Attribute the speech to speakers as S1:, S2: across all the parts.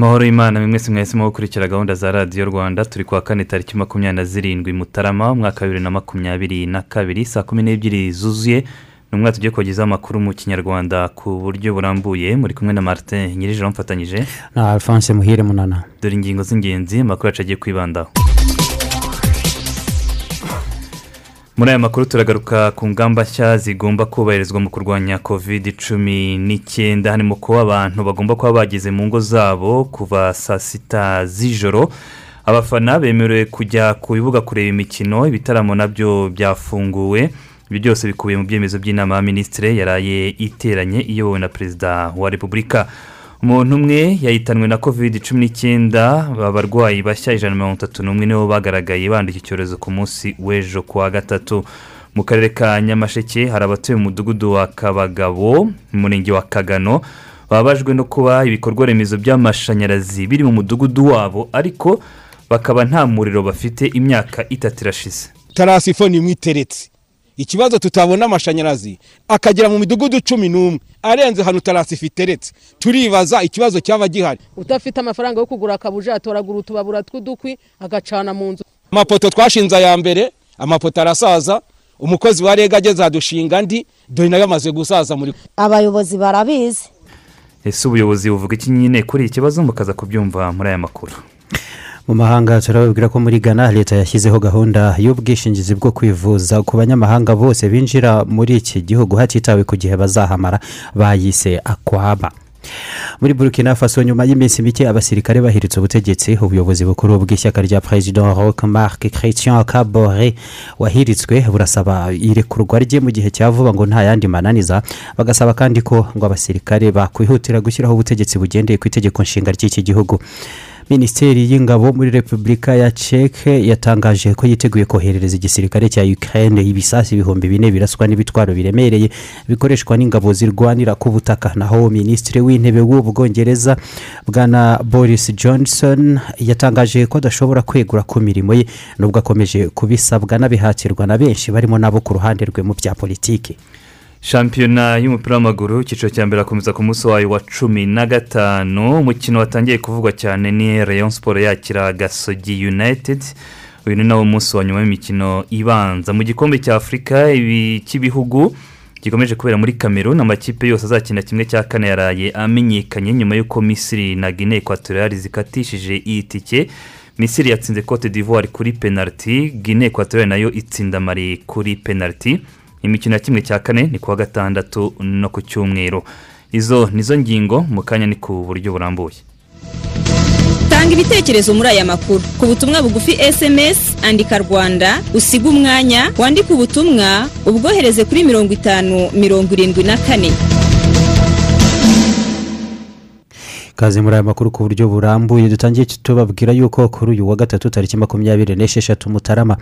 S1: Amahoro y'imana mwese mwahisemo gukurikira gahunda za radiyo rwanda turi kuwa kane tariki makumyabiri na zirindwi mutarama umwaka wa bibiri na makumyabiri na kabiri saa kumi n'ebyiri zuzuye ni umwaka tugiye kubagezaho amakuru mu kinyarwanda ku buryo burambuye. Muri kumwe na martin nyirijoro mfatanyije.
S2: Na alphonse muhire munana.
S1: Dore ingingo z'ingenzi amakuru yacu agiye kwibandaho. Muri aya makuru turagaruka ku ngamba nshya zigomba kubahirizwa mu kurwanya covid cumi n'icyenda. Harimo kuba abantu bagomba kuba bageze mu ngo zabo kuva saa sita z'ijoro. Abafana bemerewe kujya ku bibuga kureba imikino ibitaramo na byo byafunguwe. Ibi byose bikubiye mu byemezo by'inama ya minisitiri yaraye iteranye iyobowe na perezida wa repubulika. Umuntu umwe yahitanwe na covid cumi n'icyenda abarwayi bashya ijana na mirongo itatu n'umwe nibo bagaragaye bandika icyorezo ku munsi w'ejo kuwa gatatu. Mu karere ka nyamasheke hari abatuye mu mudugudu wa kabagabo mu murenge wa kagano. Babajwe no kuba ibikorwa remezo by'amashanyarazi biri mu mudugudu wabo ariko bakaba nta muriro bafite imyaka itatu irashize.
S3: Tarasifo ni imwe iteretse ikibazo tutabona amashanyarazi. Akagera mu midugudu cumi n'umwe. Arenze hano tarasifo iteretse turibaza ikibazo cyaba gihari.
S4: Udafite amafaranga yo kugura akabuja atoragura utubabura tw'udukwi agacana mu nzu.
S3: Amapoto twashinze aya mbere. Amapoto arasaza. Umukozi wa rega ageze adushinga andi dore na yo amaze gusaza muri
S5: abayobozi barabizi.
S1: Ese ubuyobozi buvuga iki nyine? Kuri iki kibazo mukaza kubyumva muri aya makuru.
S2: Mu mahanga turababwira ko muri ghana leta yashyizeho gahunda y'ubwishingizi bwo kwivuza. Ku banyamahanga bose binjira muri iki gihugu hatitawe ku gihe bazahamara bayise akwaba. Muri burkina faso nyuma y'iminsi mike abasirikare bahiritse ubutegetsi ubuyobozi bukuru bw'ishyaka rya perezida roque marc christian kabore wahiritswe. Burasaba irekurwa rye mu gihe cya vuba ngo nta yandi mananiza. Bagasaba kandi ko ngo abasirikare bakwihutira gushyiraho ubutegetsi bugendeye ku itegeko nshinga ry'iki gihugu. Minisiteri y'ingabo muri repubulika ya ceke yatangaje ko yiteguye koherereza igisirikare cya ukraine ibisasu ibihumbi bine biraswa n'ibitwaro biremereye bikoreshwa n'ingabo zirwanira ku butaka. Naho minisitiri w'intebe w'ubu bwongereza bwana boris johnson yatangaje ko adashobora kwegura ku mirimo ye nubwo akomeje kubisabwa n'abihatirwa na benshi barimo n'abo ku ruhande rwe mu bya politiki.
S1: Shampiyona y'umupira w'amaguru icyiciro cya mbere akomeza ku munsi wayo wa cumi na gatanu. Umukino watangiye kuvugwa cyane ni rayon siporo yakira gasogi united. Uyu ni nawo munsi wa nyuma y'imikino ibanza. Mu gikombe cya afurika cy'ibihugu gikomeje kubera muri kamerun amakipe yose azakina kimwe cya kane yaraye amenyekanye nyuma y'uko misiri na guinea ekwatoriyari zikatishije iyi tike misiri yatsinze cote d'ivoire kuri penaliti guinea ekwatoriyari na yo itsinda mari kuri penaliti imikino ya kimwe cya kane ni kuwa gatandatu no ku cyumweru. Izo nizo ngingo mu kanya ni ku buryo burambuye.
S6: Tanga ibitekerezo muri aya makuru. Ku butumwa bugufi esemesi andika rwanda usiga umwanya wandike ubutumwa ubwohereze kuri mirongo itanu mirongo irindwi na kane.
S2: Ikaze muri aya makuru ku buryo burambuye. Dutangiye tubabwira yuko kuri uyu wa gatatu tariki makumyabiri n'esheshatu mutarama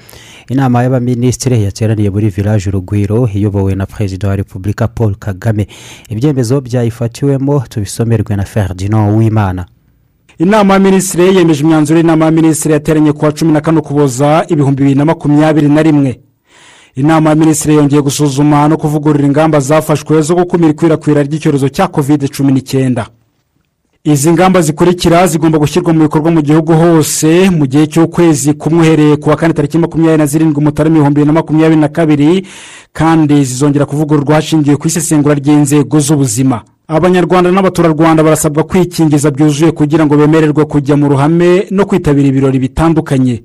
S2: inama y'abaminisitiri yateraniye muri village urugwiro iyobowe na perezida wa repubulika paul kagame. Ibyemezo byayifatiwemo tubisomerwe na ferdinand w'imana
S7: inama ya minisitiri yemeje imyanzuro y'inama ya minisitiri yateranye ku wa cumi na kane ukuboza ibihumbi bibiri na makumyabiri na rimwe. Inama ya minisitiri yongeye gusuzuma no kuvugurura ingamba zafashwe zo gukumira ikwirakwira ry'icyorezo cya kovide cumi n'icyenda. Izi ngamba zikurikira zigomba gushyirwa mu bikorwa mu gihugu hose mu gihe cy'ukwezi kumwe uhereye ku wa kane tariki makumyabiri na zirindwi mutarama ibihumbi bibiri na makumyabiri na kabiri kandi zizongera kuvugururwa hashingiwe ku isesengura ry'inzego z'ubuzima. Abanyarwanda n'abaturarwanda barasabwa kwikingiza byuzuye kugira ngo bemererwe kujya mu ruhame no kwitabira ibirori bitandukanye.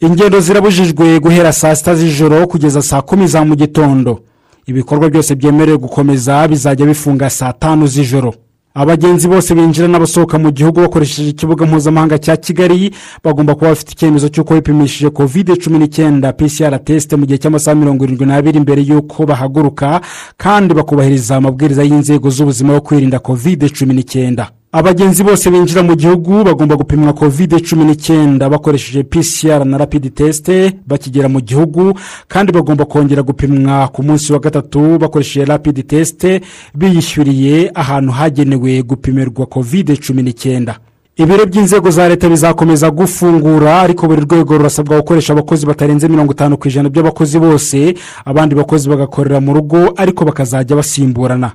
S7: Ingendo zirabujijwe guhera saa sita z'ijoro kugeza saa kumi za mu gitondo. Ibikorwa byose byemerewe gukomeza bizajya bifunga saa tanu z'ijoro. Abagenzi bose binjira n'abasohoka mu gihugu bakoresheje ikibuga mpuzamahanga cya kigali bagomba kuba bafite icyemezo cy'uko bipimishije kovide cumi n'icyenda. Pcr tesite mu gihe cy'amasaha mirongo irindwi n'abiri mbere y'uko bahaguruka kandi bakubahiriza amabwiriza y'inzego z'ubuzima yo kwirinda kovide cumi n'icyenda. Abagenzi bose binjira mu gihugu bagomba gupimwa kovide cumi n'icyenda bakoresheje pcr na rapidi tesite bakigera mu gihugu kandi bagomba kongera gupimwa ku munsi wa gatatu bakoresheje rapidi tesite biyishyuriye ahantu hagenewe gupimirwa kovide cumi n'icyenda ibiro by'inzego za leta bizakomeza gufungura ariko buri rwego rurasabwa gukoresha abakozi batarenze mirongo itanu ku ijana by'abakozi bose abandi bakozi bagakorera mu rugo ariko bakazajya basimburana.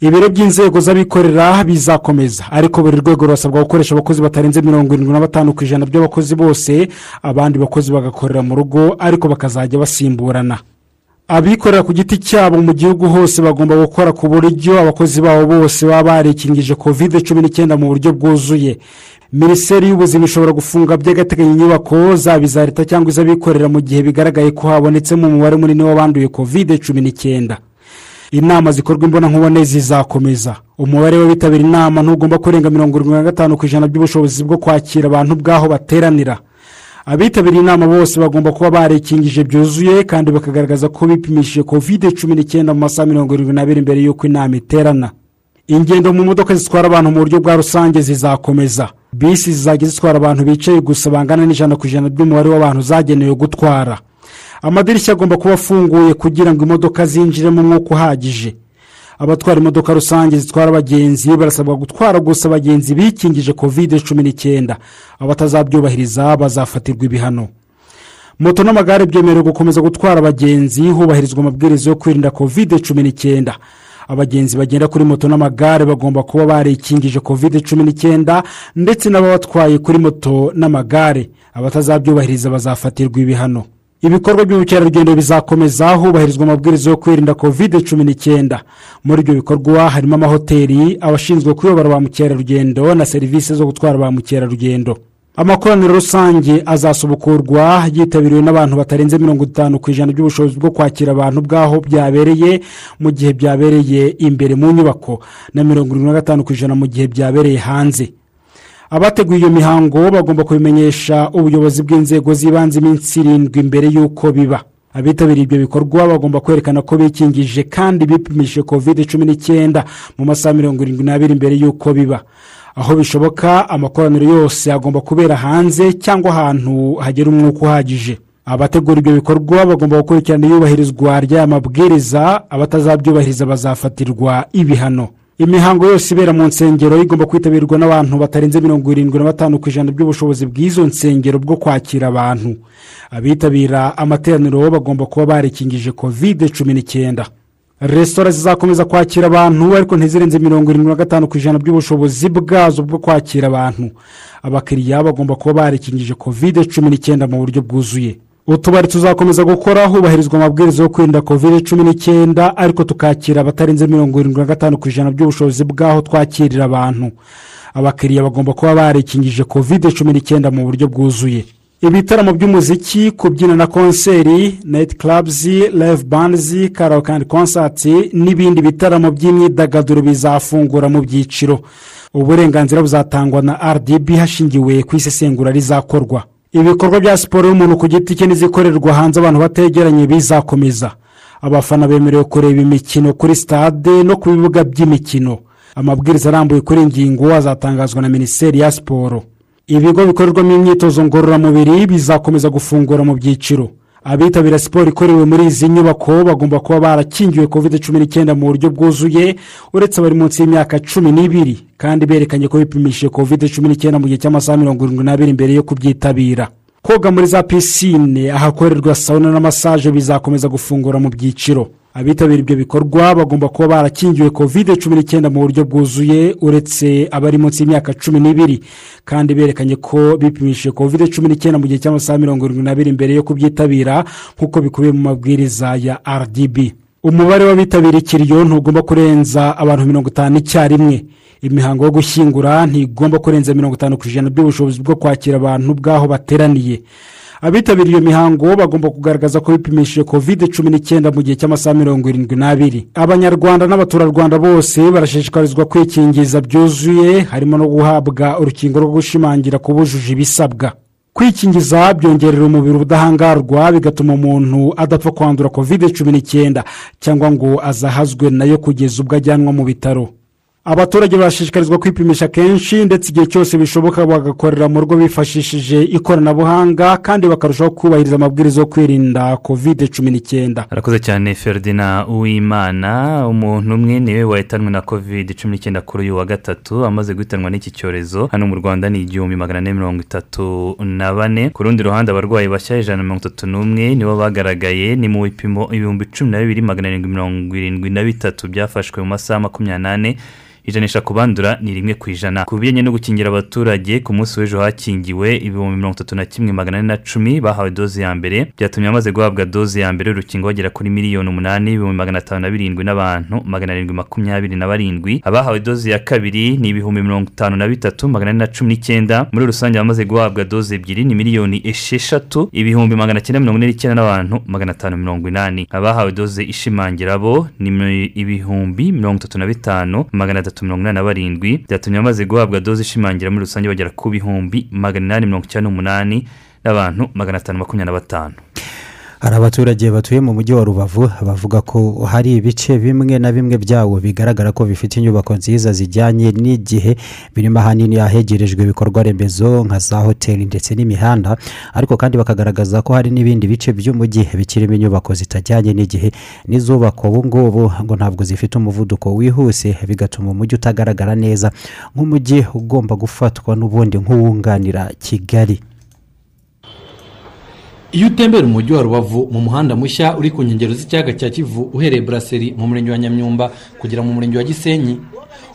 S7: Ibiro by'inzego z'abikorera bizakomeza. Ariko buri rwego rurasabwa gukoresha abakozi batarenze mirongo irindwi na batanu ku ijana by'abakozi bose abandi bakozi bagakorera mu rugo ariko bakazajya basimburana. Abikorera ku giti cyabo mu gihugu hose bagomba gukora ku buryo abakozi babo bose baba barikingije kovide cumi n'icyenda mu buryo bwuzuye. Minisiteri y'ubuzima ishobora gufunga by'agateganyo inyubako zaba iza leta cyangwa iz'abikorera mu gihe bigaragaye ko habonetsemo umubare munini w'abanduye kovide cumi n'icyenda. Inama zikorwa imbonankubone zizakomeza. Umubare w'abitabira inama ntugomba kurenga mirongo irindwi na gatanu ku ijana by'ubushobozi bwo kwakira abantu bw'aho bateranira. Abitabiriye inama bose bagomba kuba barikingije byuzuye kandi bakagaragaza ko bipimishije kovide cumi n'icyenda mu masaha mirongo irindwi n'abiri mbere y'uko inama iterana. Ingendo mu modoka zitwara abantu mu buryo bwa rusange zizakomeza. Bisi zizajya zitwara abantu bicaye gusa bangana n'ijana ku ijana by'umubare w'abantu zagenewe gutwara. Amadirishya agomba kuba afunguye kugira ngo imodoka zinjiremo umwuka uhagije. Abatwara imodoka rusange zitwara abagenzi barasabwa gutwara gusa abagenzi bikingije kovide cumi n'icyenda. Abatazabyubahiriza bazafatirwa ibihano. Moto n'amagare byemerewe gukomeza gutwara abagenzi hubahirizwa amabwiriza yo kwirinda kovide cumi n'icyenda. Abagenzi bagenda kuri moto n'amagare bagomba kuba barikingije kovide cumi n'icyenda ndetse n'ababatwaye kuri moto n'amagare. Abatazabyubahiriza bazafatirwa ibihano. Ibikorwa by'ubukerarugendo bizakomeza hubahirizwa amabwiriza yo kwirinda kovide cumi n'icyenda. Muri ibyo bikorwa harimo amahoteli abashinzwe kuyobora ba mukerarugendo na serivisi zo gutwara ba mukerarugendo. Amakoraniro rusange azasubukurwa yitabiriwe n'abantu batarenze mirongo itanu ku ijana by'ubushobozi bwo kwakira abantu bw'aho byabereye mu gihe byabereye imbere mu nyubako na mirongo irindwi na gatanu ku ijana mu gihe byabereye hanze. Abateguye iyo mihango bagomba kubimenyesha ubuyobozi bw'inzego z'ibanze iminsi irindwi mbere y'uko biba. Abitabiriye ibyo bikorwa bagomba kwerekana ko bikingije kandi bipimishije kovide cumi n'icyenda mu masaha mirongo irindwi n'abiri mbere y'uko biba. Aho bishoboka amakoraniro yose agomba kubera hanze cyangwa ahantu hagera umwuka uhagije. Abategura ibyo bikorwa bagomba gukurikirana iyubahirizwa ry'aya mabwiriza abatazabyubahiriza bazafatirwa ibihano. Imihango yose ibera mu nsengero igomba kwitabirwa n'abantu batarenze mirongo irindwi na batanu ku ijana by'ubushobozi bw'izo nsengero bwo kwakira abantu. Abitabira amateraniro bagomba kuba barikingije kovide cumi n'icyenda. Resitora zizakomeza kwakira abantu ariko ntizirenze mirongo irindwi na gatanu ku ijana by'ubushobozi bwazo bwo kwakira abantu. Abakiriya bagomba kuba barikingije kovide cumi n'icyenda mu buryo bwuzuye. Utubari tuzakomeza gukora hubahirizwa amabwiriza yo kwirinda kovide cumi n'icyenda ariko tukakira abatarenze mirongo irindwi na gatanu ku ijana by'ubushobozi bw'aho twakirira abantu. Abakiriya bagomba kuba barikingije kovide cumi n'icyenda mu buryo bwuzuye. Ibitaramo by'umuziki kubyina na konseri nayiti karabuzi live bandizi karaoke andi konsati n'ibindi bitaramo by'imyidagaduro bizafungura mu byiciro. Uburenganzira buzatangwa na rdb hashingiwe ku isesengura rizakorwa. Ibikorwa bya siporo y'umuntu ku giti cye n'izikorerwa hanze abantu bategeranye bizakomeza. Abafana bemerewe kureba imikino kuri sitade no ku bibuga by'imikino. Amabwiriza arambuye kuri iyi ngingo azatangazwa na minisiteri ya siporo. Ibigo bikorerwamo imyitozo ngororamubiri bizakomeza gufungura mu byiciro. Abitabira siporo ikorewe muri izi nyubako bagomba kuba barakingiwe kovide cumi n'icyenda mu buryo bwuzuye uretse abari munsi y'imyaka cumi n'ibiri. Kandi berekanye ko bipimishije kovide cumi n'icyenda mu gihe cy'amasaha mirongo irindwi n'abiri mbere yo kubyitabira. Koga muri za pisine ahakorerwa sawuna na masaje bizakomeza gufungura mu byiciro. Abitabira ibyo bikorwa bagomba kuba barakingiwe kovide cumi n'icyenda mu buryo bwuzuye uretse abari munsi y'imyaka cumi n'ibiri. Kandi berekanye ko bipimishije kovide cumi n'icyenda mu gihe cy'amasaha mirongo irindwi n'abiri mbere yo kubyitabira nk'uko bikubiye mu mabwiriza ya rdb umubare w'abitabira ikiriyo ntugomba kurenza abantu mirongo itanu icyarimwe. Imihango yo gushyingura ntigomba kurenza mirongo itanu ku ijana by'ubushobozi bwo kwakira abantu bw'aho bateraniye. Abitabiriye iyo mihango bagomba kugaragaza ko bipimishije kovide cumi n'icyenda mu gihe cy'amasaha mirongo irindwi n'abiri. Abanyarwanda n'abaturarwanda bose barashishikarizwa kwikingiza byuzuye harimo no guhabwa urukingo rwo gushimangira ku bujuje ibisabwa. Kwikingiza byongerera umubiri ubudahangarwa bigatuma umuntu adapfa kwandura kovide cumi n'icyenda cyangwa ngo azahazwe na yo kugeza ubwo ajyanwa mu bitaro. Abaturage barashishikarizwa kwipimisha kenshi ndetse igihe cyose bishoboka bagakorera mu rugo bifashishije ikoranabuhanga kandi bakarushaho kubahiriza amabwiriza yo kwirinda kovide cumi n'icyenda.
S1: Arakoze cyane feridina uwimana umuntu umwe ni we wahitanwe na kovide cumi n'icyenda kuri uyu wa gatatu amaze guhitanwa n'iki cyorezo. Hano mu rwanda ni igihumbi magana ane mirongo itatu na bane. Ku rundi ruhande abarwayi bashya ijana na mirongo itatu n'umwe nibo bagaragaye ni mu bipimo ibihumbi cumi na bibiri magana arindwi mirongo irindwi na bitatu byafashwe mu masaha makumyabiri n'ane. Ijanisha ku bandura ni rimwe ku ijana. Ku bijyanye no gukingira abaturage ku munsi w'ejo hakingiwe ibihumbi mirongo itatu na kimwe magana ane na cumi bahawe doze ya mbere. Byatumye abamaze guhabwa doze ya mbere urukingo bagera kuri miliyoni umunani ibihumbi magana atanu na birindwi n'abantu magana arindwi makumyabiri na barindwi. Abahawe doze ya kabiri ni ibihumbi mirongo itanu na bitatu magana ane na cumi n'icyenda. Muri rusange abamaze guhabwa doze ebyiri ni miliyoni esheshatu ibihumbi magana cyenda mirongo ine n'icyenda n'abantu magana atanu mirongo inani. Abahawe doze ishimangira bo ni ibihumbi mirongo itatu na bitanu magana atatu mirongo inani na barindwi byatumye abamaze guhabwa doze ishimangira muri rusange bagera ku bihumbi magana inani mirongo icyenda n'umunani n'abantu magana atanu makumyabiri na batanu.
S2: Hari abaturage batuye mu mujyi wa rubavu bavuga ko hari ibice bimwe na bimwe byawo bigaragara ko bifite inyubako nziza zijyanye n'igihe birimo ahanini ahegerejwe ibikorwa remezo nka za hoteli ndetse n'imihanda ariko kandi bakagaragaza ko hari n'ibindi bice by'umujyi bikirimo inyubako zitajyanye n'igihe n'izubakwa ubu ngubu ngo ntabwo zifite umuvuduko wihuse bigatuma umujyi utagaragara neza nk'umujyi ugomba gufatwa n'ubundi nk'uwunganira kigali.
S8: Iyo utembera umujyi wa rubavu mu muhanda mushya uri ku nkengero z'ikiyaga cya kivu uhereye buraseri mu murenge wa nyamyumba kugera mu murenge wa gisenyi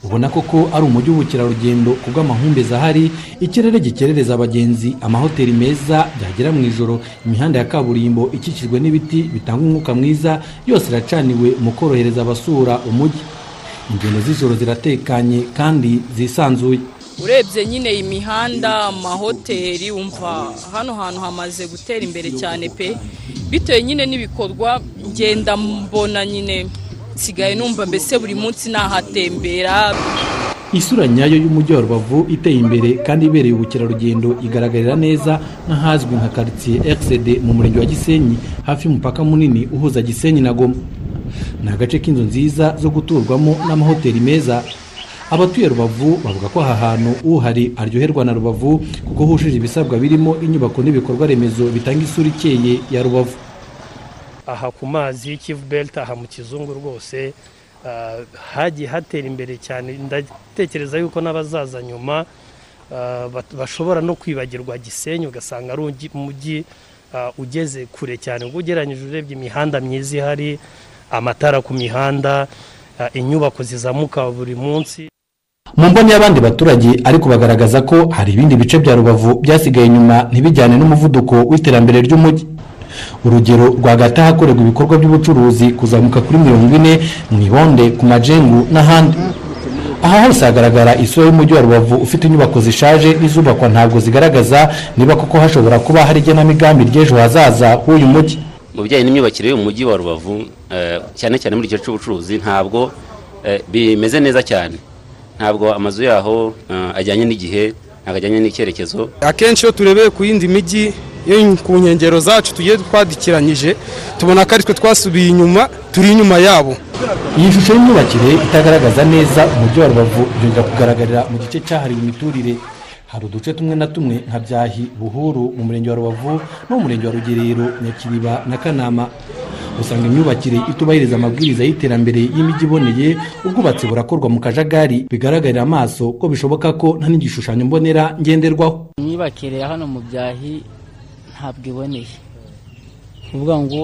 S8: ubona koko ari umujyi w'ubukerarugendo ku bw'amahumbezi ahari ikirere gikerereza abagenzi amahoteli meza byagera mu ijoro imihanda ya kaburimbo ikikijwe n'ibiti bitanga umwuka mwiza yose iracaniwe mu korohereza abasura umujyi. Ingendo z'ijoro ziratekanye kandi zisanzuye.
S9: Urebye nyine imihanda amahoteli wumva hano hantu hamaze gutera imbere cyane pe. Bitewe nyine n'ibikorwa ngenda mbona nyine nsigaye numva mbese buri munsi nahatembera.
S8: Isura nyayo y'umujyi wa rubavu iteye imbere kandi ibereye ubukerarugendo igaragarira neza nk'ahazwi nka karitsiye egisede mu murenge wa gisenyi hafi y'umupaka munini uhuza gisenyi na goma. Ni agace k'inzu nziza zo guturwamo n'amahoteli meza. Abatuye rubavu bavuga ko aha hantu uhari aryoherwa na rubavu kuko hujuje ibisabwa birimo inyubako n'ibikorwa remezo bitanga isura ikeye ya rubavu.
S10: Aha ku mazi kivu belita aha mu kizungu rwose hagiye hatera imbere cyane. Ndatekereza yuko n'abazaza nyuma bashobora no kwibagirwa gisenyi ugasanga ari umujyi ugeze kure cyane. Ubwo ugereranyije urebye imihanda myiza ihari amatara ku mihanda inyubako zizamuka buri munsi.
S8: Mu mboni y'abandi baturage ariko bagaragaza ko hari ibindi bice bya rubavu byasigaye inyuma ntibijyane n'umuvuduko w'iterambere ry'umujyi. Urugero rwagati ahakorerwa ibikorwa by'ubucuruzi kuzamuka kuri mirongo ine mu ihonde ku majengu n'ahandi. Aha hose hagaragara isura y'umujyi wa rubavu ufite inyubako zishaje n'izubakwa ntabwo zigaragaza niba koko hashobora kuba hari igenamigambi ry'ejo hazaza h'uyu mujyi.
S11: Mu bijyanye n'imyubakire y'umujyi wa rubavu cyane cyane muri icyo cy'ubucuruzi ntabwo bimeze neza cyane. Ntabwo amazu yaho ajyanye n'igihe ntabwo ajyanye n'icyerekezo.
S12: Akenshi iyo turebeye ku yindi mijyi ku nkengero zacu tugiye twadikiranyije tubona ko aritwe twasubiye inyuma turi inyuma yabo.
S8: Iyi shusho y'imyubakire itagaragaza neza umujyi wa rubavu byongera kugaragarira mu gice cyahariwe imiturire. Hari uduce tumwe na tumwe nka byahi buhuru mu murenge wa rubavu no mu murenge wa rugerero nyakiriba na kanama. Usanga imyubakire itubahiriza amabwiriza y'iterambere y'imijyi iboneye ubwubatsi burakorwa mu kajagari. Bigaragarira amaso ko bishoboka ko nta n'igishushanyo mbonera ngenderwaho.
S13: Imyubakire ya hano mu byahi ntabwo iboneye. Ni ukuvuga ngo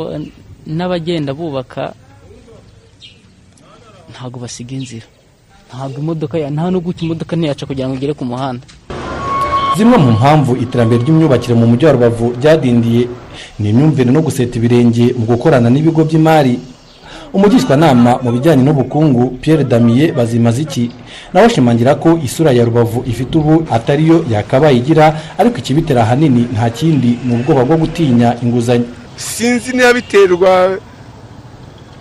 S13: n'abagenda bubaka ntabwo basiga inzira. Ntabwo imodoka nta n'ubwo imodoka ntiyaca kugira ngo igere ku muhanda.
S8: Zimwe mu mpamvu iterambere ry'imyubakire mu mujyi wa rubavu ryadindiye ni imyumvire no guseta ibirenge mu gukorana n'ibigo by'imari. Umugishwanama mu bijyanye n'ubukungu Pierre damiye bazimaziki nawe ashimangira ko isura ya rubavu ifite ubu atariyo yakabaye igira ariko ikibitera ahanini nta kindi ni ubwoba bwo gutinya inguzanyo.
S14: Sinzi niba biterwa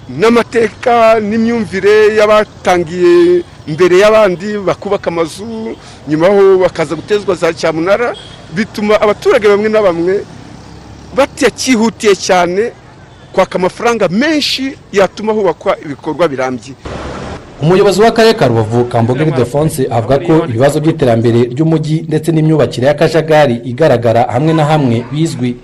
S14: n'amateka n'imyumvire y'abatangiye imbere y'abandi bakubaka amazu nyuma ho bakaza gutezwa za cyamunara bituma abaturage bamwe na bamwe batacyihutiye cyane kwaka amafaranga menshi yatuma hubakwa ibikorwa birambye.
S8: Umuyobozi w'akarere ka rubavu kambogeri defonse avuga ko ibibazo by'iterambere ry'umujyi ndetse n'imyubakire y'akajagari igaragara hamwe na hamwe bizwi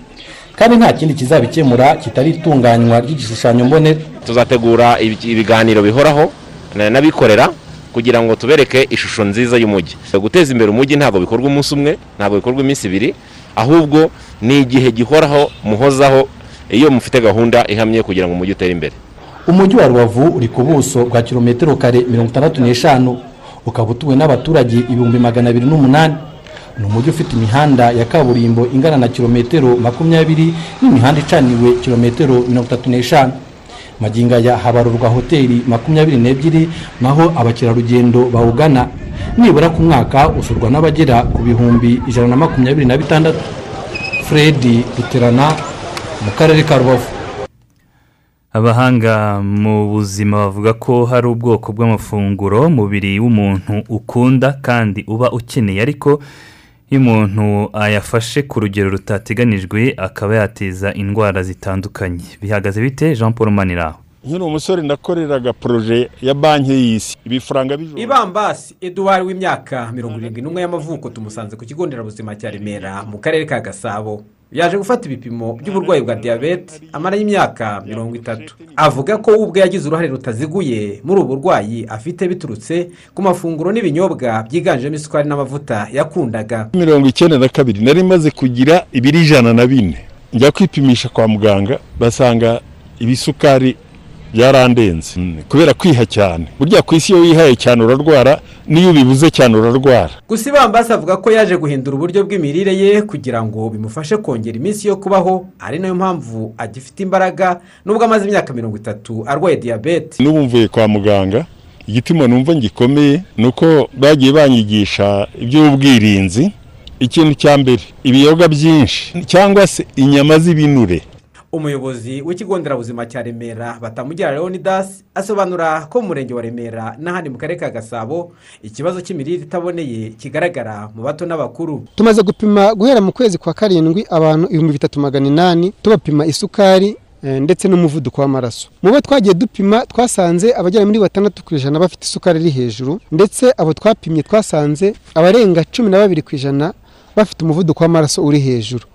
S8: kandi nta kindi kizabikemura kitari itunganywa ry'igishushanyo mbonera.
S15: Tuzategura ibiganiro bihoraho n'abikorera kugira ngo tubereke ishusho nziza y'umujyi. Guteza imbere umujyi ntabwo bikorwa umunsi umwe ntabwo bikorwa iminsi ibiri ahubwo ni igihe gihoraho muhozaho iyo mufite gahunda ihamye kugira ngo umujyi utere imbere.
S8: Umujyi wa rubavu uri ku buso bwa kilometero kare mirongo itandatu n'eshanu. Ukaba utuwe n'abaturage ibihumbi magana abiri n'umunani. Ni umujyi ufite imihanda ya kaburimbo ingana na kilometero makumyabiri n'imihanda icaniwe kilometero mirongo itatu n'eshanu. Magingo aya habarurwa hoteli makumyabiri n'ebyiri naho abakerarugendo bawugana. Nibura ku mwaka usurwa n'abagera ku bihumbi ijana na makumyabiri na bitandatu. Fredi ruterana mu karere ka rubavu.
S1: Abahanga mu buzima bavuga ko hari ubwoko bw'amafunguro umubiri w'umuntu ukunda kandi uba ukeneye ariko iyo umuntu ayafashe ku rugero rutateganijwe akaba yateza indwara zitandukanye. Bihagaze bite? Jean paul maniraho.
S16: Nkiri umusore nakoreraga poroje ya banki y'isi. Ibifaranga bijoro.
S17: Ibambasi eduwari w'imyaka mirongo irindwi n'umwe y'amavuko tumusanze ku kigo nderabuzima cya remera mu karere ka gasabo. Yaje gufata ibipimo by'uburwayi bwa diyabete amaraho imyaka mirongo itatu. Avuga ko we ubwe yagize uruhare rutaziguye muri ubu burwayi afite biturutse ku mafunguro n'ibinyobwa byiganjemo isukari n'amavuta yakundaga.
S16: Mirongo icyenda na kabiri nari maze kugira ibiri ijana na bine. Njya kwipimisha kwa muganga basanga ibisukari byarandenze. Kubera kwiha cyane. Burya ku isi iyo wihaye cyane urarwara n'iyo ubibuze cyane urarwara.
S17: Gusa ibambasi avuga ko yaje guhindura uburyo bw'imirire ye kugira ngo bimufashe kongera iminsi yo kubaho ari na yo mpamvu agifite imbaraga nubwo amaze imyaka mirongo itatu arwaye diyabete.
S16: N'ubu mvuye kwa muganga igituma numva gikomeye ni uko bagiye banyigisha iby'ubwirinzi. Ikintu cya mbere ibiyoga byinshi cyangwa se inyama z'ibinure.
S17: Umuyobozi w'ikigo nderabuzima cya remera batamugira leonidas asobanura ko mu murenge wa remera n'ahandi mu karere ka gasabo ikibazo cy'imirire itaboneye kigaragara mu bato n'abakuru.
S18: Tumaze gupima guhera mu kwezi kwa karindwi abantu ibihumbi bitatu magana inani tubapima isukari ndetse n'umuvuduko w'amaraso. Mu bo twagiye dupima twasanze abagera muri batandatu ku ijana bafite isukari iri hejuru ndetse abo twapimye twasanze abarenga cumi na babiri ku ijana bafite umuvuduko w'amaraso uri hejuru.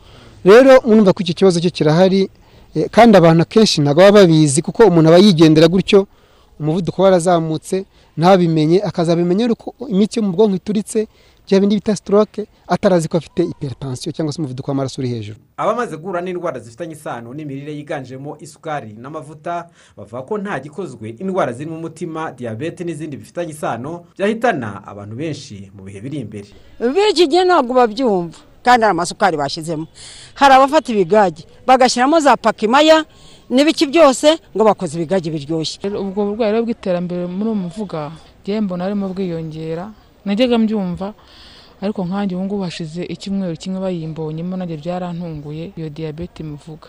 S18: Rero mwumva ko icyo kibazo cyo kirahari kandi abantu akenshi ntabwo baba babizi kuko umuntu aba yigendera gutyo umuvuduko warazamutse ntabimenye akazabimenya uko imitsi yo mu bwonko ituritse bya bindi bita sitoroke atarazi ko afite iperitansiyo cyangwa se umuvuduko w'amaraso uri hejuru.
S17: Abamaze guhura n'indwara zifitanye isano n'imirire yiganjemo isukari n'amavuta bavuga ko nta gikozwe indwara zirimo umutima diyabete n'izindi bifitanye isano byahitana abantu benshi mu bihe biri imbere.
S19: B'iki gihe ntabwo babyumva. Kandi hari amasukari bashyizemo hari abafata ibigage bagashyiramo za pakimaya n'ibiki byose ngo bakoze ibigage biryoshye.
S20: Ubwo burwayi rero bw'iterambere muri uwo muvuga ngewe mbona arimo bwiyongera. Najyaga mbyumva ariko nkange ubu ngubu hashize icyumweru kimwe bayimbonyemo nanjye byarantunguye. Iyo diyabete muvuga.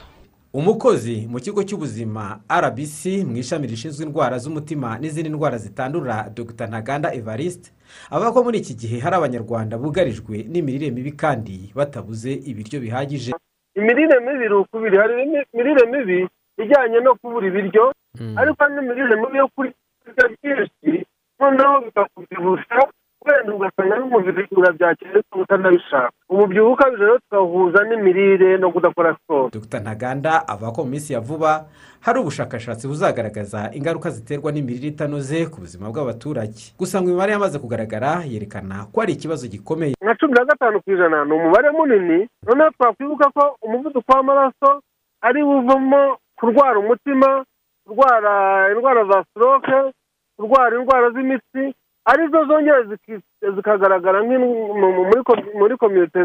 S17: Umukozi mu kigo cy'ubuzima rbc mu ishami rishinzwe indwara z'umutima n'izindi ndwara zitandura dr. Ntaganda evariste avuga ko muri iki gihe hari abanyarwanda bugarijwe n'imirire mibi kandi batabuze ibiryo bihagije.
S21: Imirire mibi iri ukubiri. Hari imirire mibi ijyanye no kubura ibiryo ariko hari n'imirire mibi yo kurya byinshi noneho bikakubyibushya wenda ugasanga n'umubiri urabyakira ariko utanabishaka umubyibuho ukabije rero tukawuhuza n'imirire no kudakora siporo.
S17: Dr. Ntaganda avuga ko mu minsi ya vuba hari ubushakashatsi buzagaragaza ingaruka ziterwa n'imirire itanoze ku buzima bw'abaturage. Gusa ngo imibare yamaze kugaragara yerekana ko ari ikibazo gikomeye.
S21: Nka cumi na gatanu ku ijana ni umubare munini noneho twakwibuka ko umuvuduko w'amaraso ari buvamo kurwara umutima kurwara indwara za stroke kurwara indwara z'imitsi ari zo zongera zikagaragara muri komite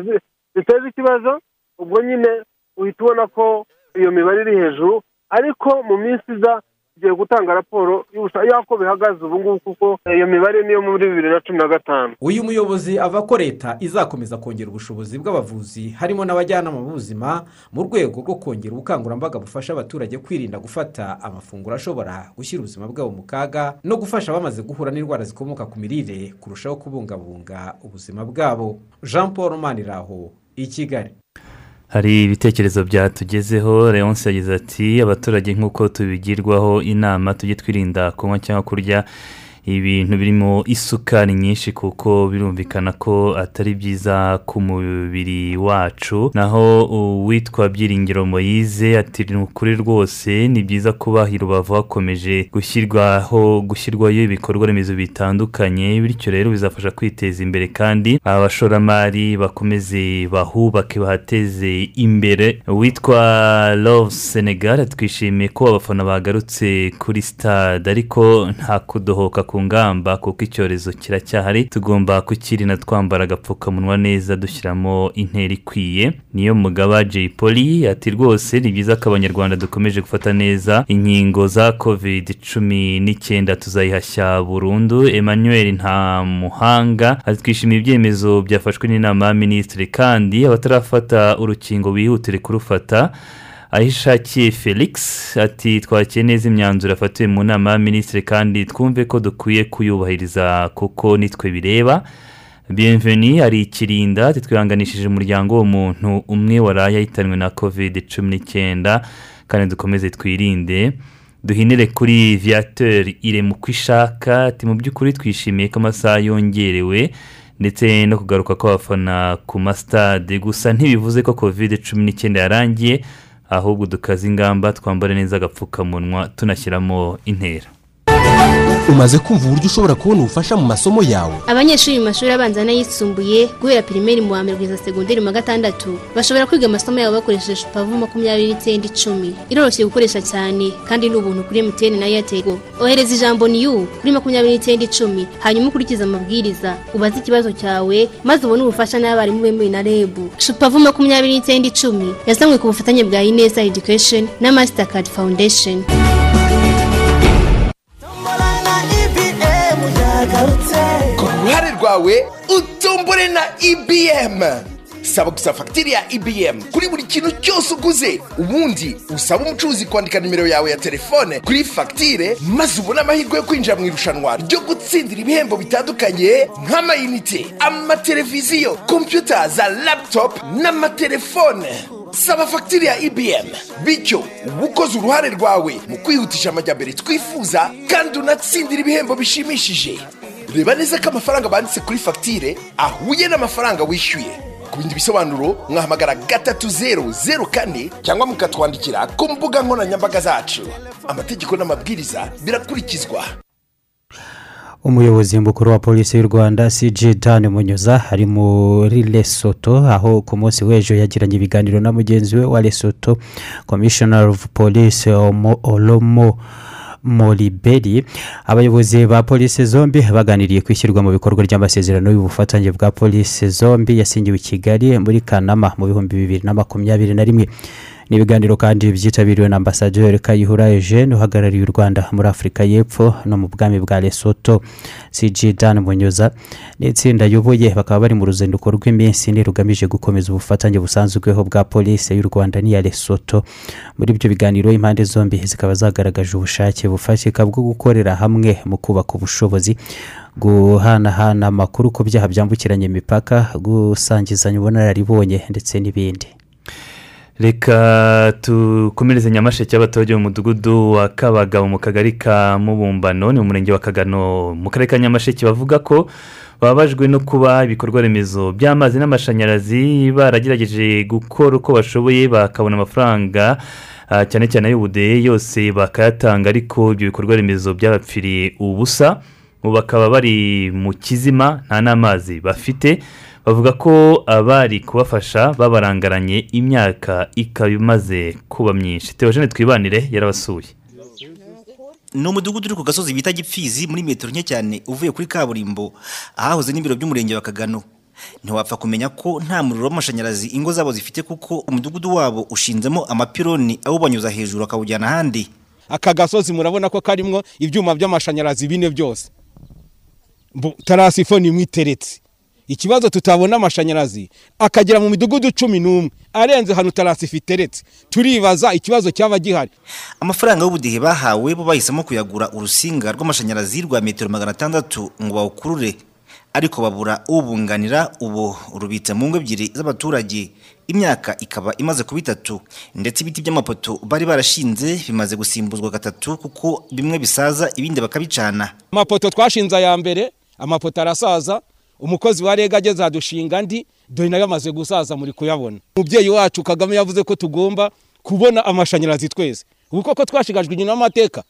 S21: ziteza ikibazo ubwo nyine uhita ubona ko iyo mibare iri hejuru ariko mu minsi iza tugiye gutanga raporo y'uko bihagaze ubu ngubu kuko iyo mibare niyo muri bibiri na cumi na gatanu.
S17: Uyu muyobozi avuga ko leta izakomeza kongera ubushobozi bw'abavuzi harimo n'abajyanama b'ubuzima mu rwego rwo kongera ubukangurambaga bufasha abaturage kwirinda gufata amafunguro ashobora gushyira ubuzima bwabo mu kaga no gufasha abamaze guhura n'indwara zikomoka ku mirire kurushaho kubungabunga ubuzima bwabo. Jean paul maniraho i kigali.
S1: Hari ibitekerezo byatugezeho leonce yagize ati abaturage nk'uko tubigirwaho inama tujye twirinda kunywa cyangwa kurya ibintu birimo isukari nyinshi kuko birumvikana ko atari byiza ku mubiri wacu. Naho uwitwa byiringiro moyize ati ni ukuri rwose ni byiza kuba i rubavu hakomeje gushyirwaho gushyirwayo ibikorwa remezo bitandukanye bityo rero bizafasha kwiteza imbere kandi abashoramari bakomeze bahubake bahateze imbere. Uwitwa love senegal twishimiye ko abafana bagarutse kuri stade ariko nta kudohoka ku ngamba kuko icyorezo kiracyahari tugomba kukirinda twambara agapfukamunwa neza dushyiramo intera ikwiye. Niyo mugaba jay poli ati rwose ni byiza ko abanyarwanda dukomeje gufata neza inkingo za covid cumi n'icyenda tuzayihashya burundu. Emmanuel nta muhanga ati twishimiye ibyemezo byafashwe n'inama ya minisitiri kandi abatarafata urukingo bihutire kurufata. Ahishakiye felix ati twakeye neza imyanzuro yafatiwe mu nama ya minisitiri kandi twumve ko dukwiye kuyubahiriza kuko nitwe bireba. Bienveni hari ikirinda ati twihanganishije umuryango w'umuntu umwe waraye ahitanwe na covid cumi n'icyenda kandi dukomeze twirinde. Duhinire kuri viateur irema uko ishaka ati mu by'ukuri twishimiye ko amasaha yongerewe ndetse no kugaruka kw'abafana ku masitade gusa ntibivuze ko covid cumi n'icyenda yarangiye ahubwo dukaze ingamba twambare neza agapfukamunwa tunashyiramo intera.
S22: Umaze kumva uburyo ushobora kubona ubufasha mu masomo yawe.
S23: Abanyeshuri mu mashuri abanza n'ayisumbuye guhera pirimeri mu wa mbere kugeza segonderi mu wa gatandatu bashobora kwiga amasomo yabo bakoresheje shupavu makumyabiri n'icyenda icumi. Iroroshye gukoresha cyane kandi ni ubuntu kuri emutiyeni na eyateri ohereza ijambo ni yu kuri makumyabiri n'icyenda icumi. Hanyuma ukurikize amabwiriza. Ubaze ikibazo cyawe maze ubone ubufasha n'abarimu bemewe na rebu shupavu makumyabiri n'icyenda icumi yazanywe ku bufatanye bwa ineza edikesheni na masitakadi fawundesheni
S24: ku ruhare rwawe utombore na ibm saba gusa fagitire ya ibm kuri buri kintu cyose uguze ubundi usaba umucuruzi kwandika nimero yawe ya telefone kuri fagitire maze ubone amahirwe yo kwinjira mu irushanwa ryo gutsindira ibihembo bitandukanye nk'amayinite amateleviziyo kompiyuta za laputopu n'amatelefone. Saba fagitire ya ibm bityo uba ukoze uruhare rwawe mu kwihutisha amajyambere twifuza kandi unatsindira ibihembo bishimishije. Reba neza ko amafaranga banditse kuri fagitire ahuye n'amafaranga wishyuye. Ku bindi bisobanuro mwahamagara gatatu zeru zeru kane cyangwa mukatwandikira ku mbuga nkoranyambaga zacu. Amategeko n'amabwiriza birakurikizwa.
S2: Umuyobozi mukuru wa polisi y'u rwanda cg dan munyuza ari muri lesoto aho ku munsi w'ejo yagiranye ibiganiro na mugenzi we wa lesoto commissioner of police Omo- olomo. Moriberi abayobozi ba polisi zombi baganiriye ku ishyirwa mu bikorwa ry'amasezerano y'ubufatanye bwa polisi zombi yasingiwe i kigali muri kanama mu bihumbi bibiri na makumyabiri na rimwe. Ni ibiganiro kandi byitabiriwe na ambasaderi kayihura eugene uhagarariye u rwanda muri afurika y'epfo no mu bwami bwa lesoto cg dan munyuza. N'itsinda ayoboye bakaba bari mu ruzinduko rw'iminsi ine rugamije gukomeza ubufatanye busanzweho bwa polisi y'u rwanda n'iya lesoto muri ibyo biganiro impande zombi zikaba zagaragaje ubushake bufatika bwo gukorera hamwe mu kubaka ubushobozi guhanahana amakuru ku byaha byambukiranya imipaka gusangizanya ubunararibonye ndetse n'ibindi.
S1: Reka tukomereze nyamasheke y'abaturage mu mudugudu wa kabagabo mu kagari ka mubumbano ni mu murenge wa kagano mu karere ka nyamasheke. Bavuga ko bababajwe no kuba ibikorwa remezo by'amazi n'amashanyarazi baragerageje gukora uko bashoboye bakabona amafaranga ah, cyane cyane ay'ubudehe yose bakayatanga ariko ibyo bikorwa remezo byabapfiriye ubusa. Ubu bakaba bari mu kizima nta n'amazi bafite. Bavuga ko abari kubafasha babarangaranye imyaka ikaba imaze kuba myinshi. Teogene twibanire yarabasuye.
S25: Ni umudugudu uri ku gasozi bita gipfizi muri metero nke cyane uvuye kuri kaburimbo. Ahahoze n'ibiro by'umurenge wa kagano. Ntiwapfa kumenya ko nta muriro w'amashanyarazi ingo zabo zifite kuko umudugudu wabo ushinzemo amapironi awubanyuza hejuru akawujyana ahandi.
S12: Aka gasozi murabona ko karimo ibyuma by'amashanyarazi bine byose. Tarasifo ni imwe iteretse. Ikibazo tutabona amashanyarazi. Akagera mu midugudu cumi n'umwe. Arenze hano tarasifo iteretse turibaza ikibazo cyaba gihari.
S25: Amafaranga y'ubudehe bahawe bo bahisemo kuyagura urusinga rw'amashanyarazi rwa metero magana atandatu ngo bawukurure. Ariko babura ubunganira ubu. Rubitse mu ngo ebyiri z'abaturage. Imyaka ikaba imaze kuba itatu. Ndetse ibiti by'amapoto bari barashinze bimaze gusimbuzwa gatatu kuko bimwe bisaza ibindi bakabicana.
S12: Amapoto twashinze aya mbere amapoto arasaza umukozi wa rega ageze adushinga andi dore na yo amaze gusaza muri kuyabona. Umubyeyi wacu kagame yavuze ko tugomba kubona amashanyarazi twese. Ubu koko twashigajwe inyuma n'amateka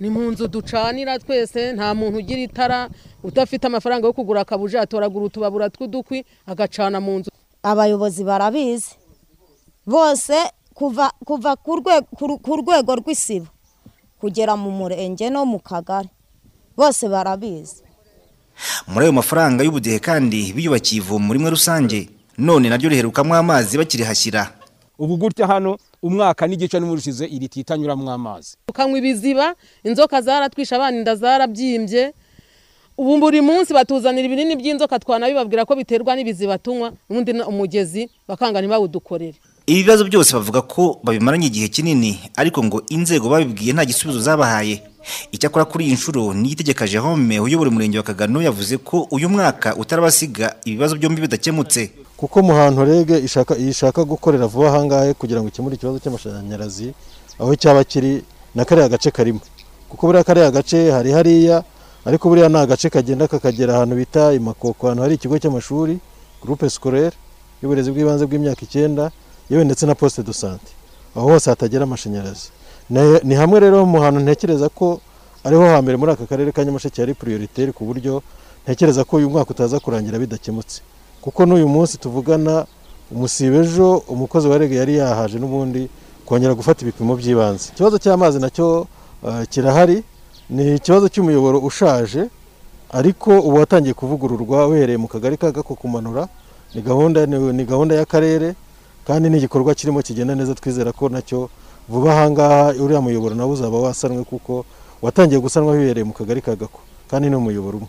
S26: ni mu nzu ducanira twese nta muntu ugira itara udafite amafaranga yo kugura akabuji atoragura utubabura tw'udukwi agacana mu nzu.
S27: Abayobozi barabizi. Bose kuva ku rwego rw'isibo kugera mu murenge no mu kagari. Bose barabizi.
S25: Muri ayo mafaranga y'ubudehe kandi biyubakiye ivomo rimwe rusange none naryo riherukamo amazi bakirihashyira
S12: ubu gutya hano umwaka n'igice n'umurushize iri titanyuramo amazi.
S26: Tukanywa ibiziba inzoka zaratwishe abana inda zarabyimbye. Ubu buri munsi batuzanira ibinini by'inzoka twanabibabwira ko biterwa n'ibiziba tunywa ubundi na- umugezi bakanga ntibawudukorere
S25: ibi bibazo byose bavuga ko babimaranye igihe kinini ariko ngo inzego babibwiye nta gisubizo zabahaye. Icyakora kuri iyi nshuro niyitegeka Jerome uyobora umurenge wa Kagano yavuze ko uyu mwaka utarabasiga ibibazo byombi bidakemutse.
S28: Kuko mu hantu rege ishaka ishaka gukorera vuba ahangahe kugira ngo ikemure ikibazo cy'amashanyarazi aho cyaba kiri na kariya gace karimo. Kuko buriya kariya gace hari hariya ariko buriya ni agace kagenda kakagera ahantu bita imakoko ahantu hari ikigo cy'amashuri groupe scolaire y'uburezi bw'ibanze bw'imyaka icyenda yewe ndetse na poste de sante aho hose hatagera amashanyarazi. Ni hamwe rero mu hantu ntekereza ko ariho hambere muri aka karere ka nyamasheke hari prioritaire ku buryo ntekereza ko uyu mwaka utaza kurangira bidakemutse. Kuko n'uyu munsi tuvugana umusibe ejo umukozi wa rege yari yahaje n'ubundi kongera gufata ibipimo by'ibanze. Ikibazo cy'amazi na cyo eh, kirahari. Ni ikibazo cy'umuyoboro ushaje ariko ubu watangiye kuvugururwa uhereye mu kagari ka gako kumanura ni gahunda y'akarere. Kandi n'igikorwa kirimo kigenda neza twizera ko na cyo vuba ahangaha uriya muyoboro nawo uzaba wasanwe kuko watangiye gusanwa bibereye mu kagari ka gako kandi ni umuyoboro umwe.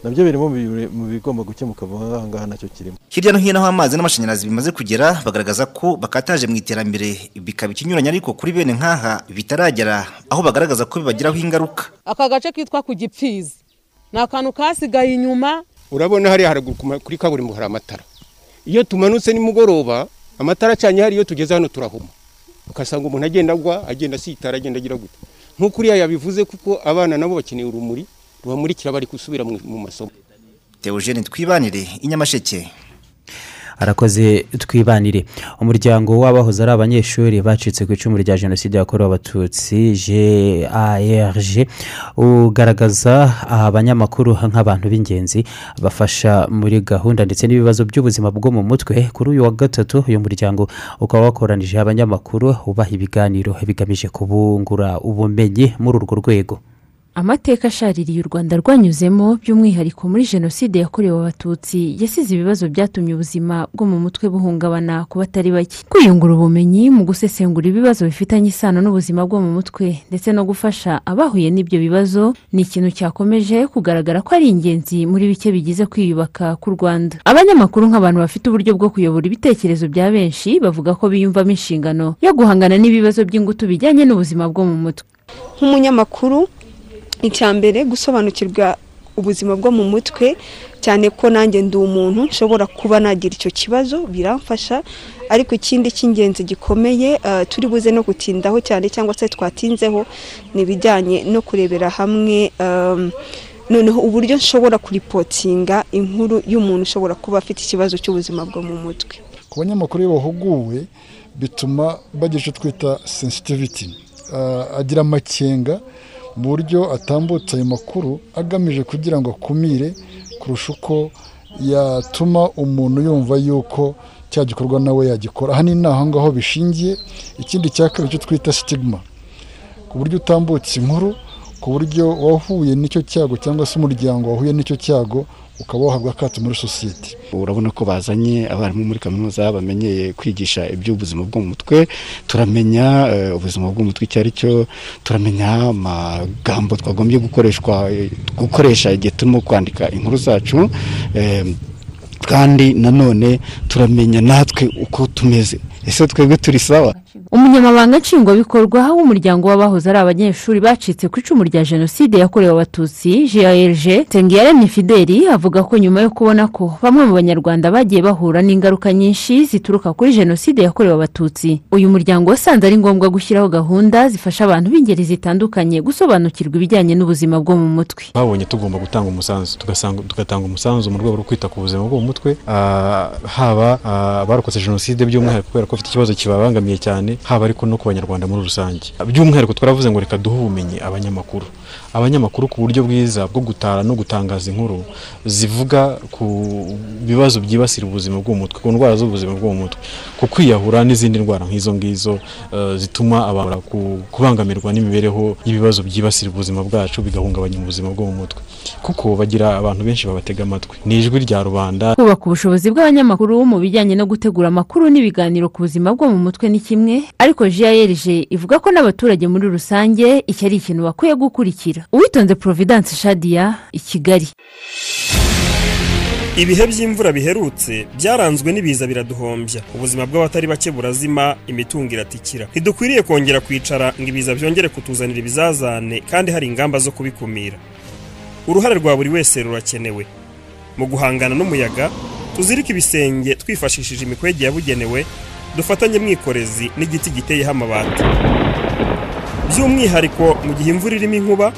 S28: Nabyo birimo mu bi- mu bigomba gukemuka vuba ahangaha na cyo kirimo.
S25: Hirya no hino aho amazi n'amashanyarazi bimaze kugera bagaragaza ko bakataje mu iterambere. Bikaba ikinyuranye ariko kuri bene nk'aha bitaragera aho bagaragaza ko bibagiraho ingaruka.
S26: Aka gace kitwa ku gipfizi. Ni akantu kasigaye inyuma.
S29: Urabona hariya haraguru kuri kaburimbo hari amatara. Iyo tumanutse nimugoroba amatara acanye hari iyo tugeze hano turahuma. Ugasanga umuntu agenda agwa agenda asitara agenda agira gute? Nk'uko uriya yabivuze kuko abana nabo bakeneye urumuri rubamurikira bari gusubira mu masomo.
S25: Theogene twibanire inyamasheke.
S2: Arakoze twibanire. Umuryango w'abahoze ari abanyeshuri bacitse ku icumu rya jenoside yakorewe abatutsi garg ugaragaza abanyamakuru nk'abantu b'ingenzi bafasha muri gahunda ndetse n'ibibazo by'ubuzima bwo mu mutwe. Kuri uyu wa gatatu uyu muryango ukaba wakoranije abanyamakuru ubaha ibiganiro bigamije kubungura ubumenyi muri urwo rwego.
S30: Amateka ashaririye u rwanda rwanyuzemo by'umwihariko muri jenoside yakorewe abatutsi yasize ibibazo byatumye ubuzima bwo mu mutwe buhungabana ku batari bake. Kwiyungura ubumenyi mu gusesengura ibibazo bifitanye isano n'ubuzima bwo mu mutwe ndetse no gufasha abahuye n'ibyo bibazo ni ikintu cyakomeje kugaragara ko ari ingenzi muri bike bigize kwiyubaka k'u rwanda. Abanyamakuru nk'abantu bafite uburyo bwo kuyobora ibitekerezo bya benshi bavuga ko biyumvamo inshingano yo guhangana n'ibibazo by'ingutu bijyanye n'ubuzima bwo mu mutwe.
S31: Nk'umunyamakuru icya mbere gusobanukirwa ubuzima bwo mu mutwe cyane ko nanjye ndi umuntu nshobora kuba nagira icyo kibazo biramfasha. Ariko ikindi cy'ingenzi gikomeye eh, turi buze no gutindaho cyane cyangwa se twatinzeho ni ibijyanye no kurebera hamwe em, noneho uburyo nshobora kuripotinga inkuru y'umuntu ushobora kuba afite ikibazo cy'ubuzima bwo mu mutwe.
S32: Ku banyamakuru iyo bahuguwe bituma bagira icyo twita sensitivity. Ah, agira amakenga mu buryo atambutsa ayo makuru agamije kugira ngo akumire kurusha uko yatuma umuntu yumva yuko cya gikorwa nawe yagikora. Aha ni naho ngaho bishingiye. Ikindi cya kabiri cyo twita sitigma ku buryo utambutsa inkuru ku buryo wahuye n'icyo cyago cyangwa se umuryango wahuye n'icyo cyago ukaba wahabwa akato muri sosiyete.
S33: Urabona ko bazanye abarimu muri kaminuza bamenyeye kwigisha iby'ubuzima bwo mu mutwe turamenya eh, ubuzima bwo mu mutwe icyo ari cyo turamenya amagambo twagombye gukoreshwa gukoresha igihe turimo kwandika inkuru zacu eh, kandi nanone turamenya natwe uko tumeze. Ese twebwe turi sawa?
S30: Umunyamabanga nshingwabikorwa w'umuryango w'abahoze ari abanyeshuri bacitse ku icumu rya jenoside yakorewe abatutsi grg tengiyaremye fideli avuga ko nyuma yo kubona ko bamwe mu banyarwanda bagiye bahura n'ingaruka nyinshi zituruka kuri jenoside yakorewe abatutsi. Uyu muryango wasanze ari ngombwa gushyiraho gahunda zifasha abantu b'ingeri zitandukanye gusobanukirwa ibijyanye n'ubuzima bwo mu mutwe.
S34: Babonye tugomba gutanga umusanzu tugatanga umusanzu mu rwego rwo kwita ku buzima bwo mu mutwe ah, haba ah, abarokotse jenoside by'umwihariko kubera ko bafite ikibazo kibabangamiye cyane haba ariko no ku banyarwanda muri rusange. By'umwihariko twaravuze ngo reka duhe ubumenyi abanyamakuru. Abanyamakuru ku buryo bwiza bwo gutara no gutangaza inkuru zivuga ku bibazo byibasira ubuzima bwo mu mutwe ku ndwara z'ubuzima bwo mu mutwe ku kwiyahura n'izindi ndwara nk'izo ngizo eh, zituma abantu ku- kubangamirwa n'imibereho y'ibibazo byibasira ubuzima bwacu bigahungabanya ubuzima bwo mu mutwe. Kuko bagira abantu benshi babatega amatwi. Ni ijwi rya rubanda.
S30: Kubaka ubushobozi bw'abanyamakuru mu bijyanye no gutegura amakuru n'ibiganiro ku buzima bwo mu mutwe ni kimwe ariko grg ivuga ko n'abaturage muri rusange iki ari ikintu bakwiye gukurikira. Uwitonze providence shadiya i kigali.
S35: Ibihe by'imvura biherutse byaranzwe n'ibiza biraduhombya. Ubuzima bw'abatari bake burazima imitungo iratikira. Ntidukwiriye kongera kwicara ngo ibiza byongere kutuzanira ibizazane kandi hari ingamba zo kubikumira. Uruhare rwa buri wese rurakenewe. Mu guhangana n'umuyaga tuzirike ibisenge twifashishije imikwege yabugenewe dufatanye mwikorezi n'igiti giteyeho amabati. By'umwihariko mu gihe imvura irimo inkuba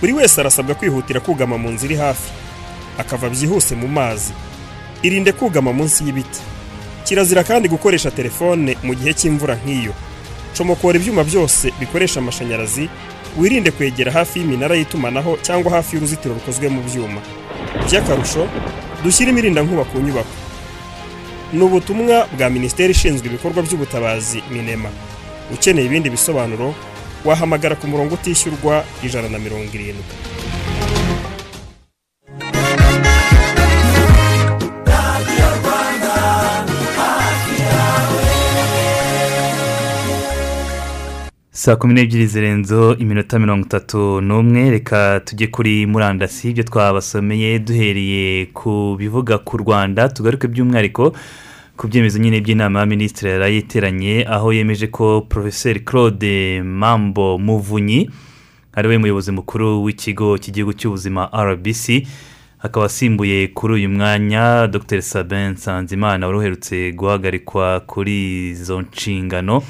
S35: buri wese arasabwa kwihutira kugama mu nzu iri hafi. Akava byihuse mu mazi. Irinde kugama munsi y'ibiti. Kirazira kandi gukoresha telefone mu gihe cy'imvura nk'iyo. Comokora ibyuma byose bikoresha amashanyarazi wirinde kwegera hafi y'iminara y'itumanaho cyangwa hafi y'uruzitiro rukozwe mu byuma. By'akarusho dushyire imirindankuba ku nyubako. Ni ubutumwa bwa minisiteri ishinzwe ibikorwa by'ubutabazi minema. Ukeneye ibindi bisobanuro wahamagara ku murongo utishyurwa ijana na mirongo irindwi.
S1: Saa kumi n'ebyiri zirenzeho iminota mirongo itatu n'umwe. Reka tujye kuri murandasi ibyo twabasomeye duhereye ku bivuga ku rwanda. Tugaruke by'umwihariko ku byemezo nyine by'inama y'aminisitiri yari yiteranye aho yemeje ko porofeseri claude mambo muvunyi ari we muyobozi mukuru w'ikigo cy'igihugu cy'ubuzima rbc akaba asimbuye kuri uyu mwanya. Dr sabin nsanzimana wari uherutse guhagarikwa kuri izo nshingano.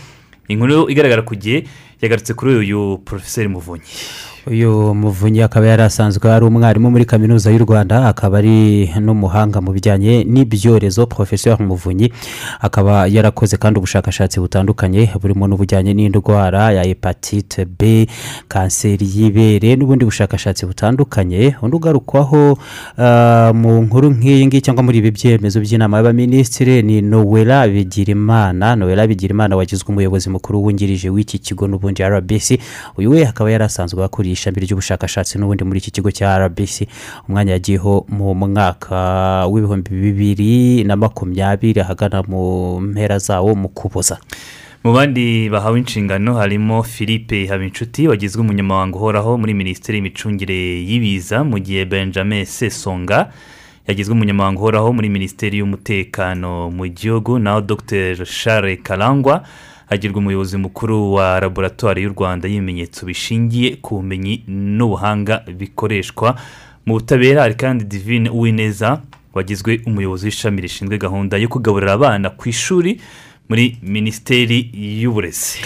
S1: Inkuru igaragara ku gihe yagarutse kuri uyu porofeseri muvunyi.
S2: Uyu muvunyi akaba yari asanzwe ari umwarimu muri kaminuza y'u rwanda akaba ari n'umuhanga mu bijyanye n'ibyorezo porofeseri muvunyi. Akaba yarakoze kandi ubushakashatsi butandukanye burimo n'ubujyanye n'indwara ya hepatite b kanseri y'ibere n'ubundi bushakashatsi butandukanye. Undi ugarukwaho ah, mu nkuru nk'iyi ngiyi cyangwa muri ibi byemezo by'inama y'abaminisitiri ni nowela bigirimana. Nowela bigirimana wagizwe umuyobozi mukuru wungirije w'iki kigo n'ubundi rbc uyu we akaba yari asanzwe akuriye ishami ry'ubushakashatsi n'ubundi muri iki kigo cya rbc umwanya yagiyeho mu mwaka w'ibihumbi bibiri na makumyabiri ahagana mu mpera zawo mu kuboza.
S1: Mu bandi bahawe inshingano harimo philippe habinshuti wagizwe umunyamabanga uhoraho muri minisiteri y'imicungire y'ibiza mu gihe benjamin sesonga yagizwe umunyamabanga uhoraho muri minisiteri y'umutekano mu gihugu naho dr. Charles karangwa agirwa umuyobozi mukuru wa laboratwari y'u rwanda y'ibimenyetso bishingiye ku bumenyi n'ubuhanga bikoreshwa mu butabera. Hari kandi divine uwineza wagizwe umuyobozi w'ishami rishinzwe gahunda yo kugaburira abana ku ishuri muri minisiteri y'uburezi.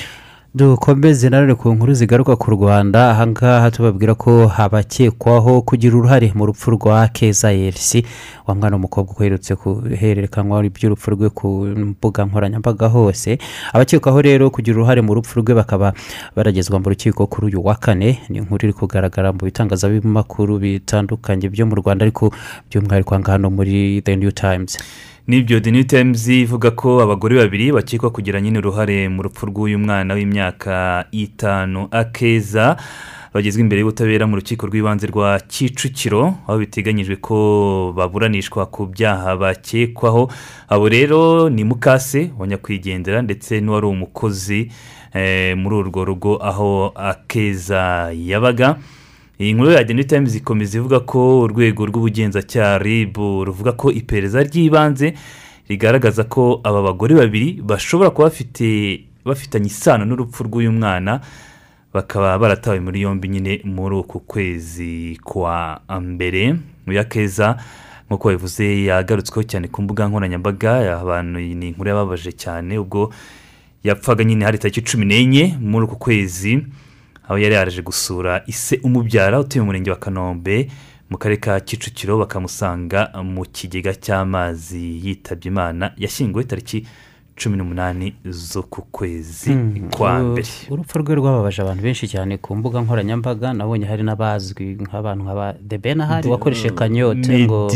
S2: Dukomeze nanone ku nkuru zigaruka ku rwanda. Ahangaha tubabwira ko habakekwaho kugira uruhare mu rupfu rwa keza elisi wa mwana w'umukobwa uherutse guhererekanwa iby'urupfu rwe ku mbuga nkoranyambaga hose. Abakekwaho rero kugira uruhare mu rupfu rwe bakaba baragezwa mu rukiko kuri uyu wa kane. Ni inkuru iri kugaragara mu bitangazamakuru bitandukanye byo mu rwanda ariko by'umwihariko aha ngaha no muri the new times.
S1: N'ibyo new times ivuga ko abagore babiri bakekwa kugira nyine uruhare mu rupfu rw'uyu mwana w'imyaka itanu akeza bagezwa imbere y'ubutabera mu rukiko rw'ibanze rwa kicukiro aho biteganyijwe ko baburanishwa ku byaha bakekwaho abo rero ni mukase wa nyakwigendera ndetse n'uwari umukozi eh, muri urwo rugo aho akeza yabaga. Iyi nkuru ya deni tayimuzi ikomeza ivuga ko urwego rw'ubugenzacyaha rib ruvuga ko iperereza ry'ibanze rigaragaza ko aba bagore babiri bashobora kuba bafite bafitanye isano n'urupfu rw'uyu mwana bakaba baratawe muri yombi nyine muri uku kwezi kwa mbere. Uyu keza nk'uko babivuze yagarutsweho cyane ku mbuga nkoranyambaga abantu ni inkuru yababaje cyane ubwo yapfaga nyine hari tariki cumi n'enye muri uku kwezi. Aho yari yaraje gusura ise umubyara utuye mu murenge wa kanombe mu karere ka kicukiro bakamusanga mu kigega cy'amazi yitabye imana yashyinguwe tariki cumi n'umunani z'uku kwezi kwa mbere.
S2: urupfu rwe rwababaje abantu benshi cyane ku mbuga nkoranyambaga nabonye hari n'abazwi nk'abantu nka ba debena hari wakoresheje kanyote ngo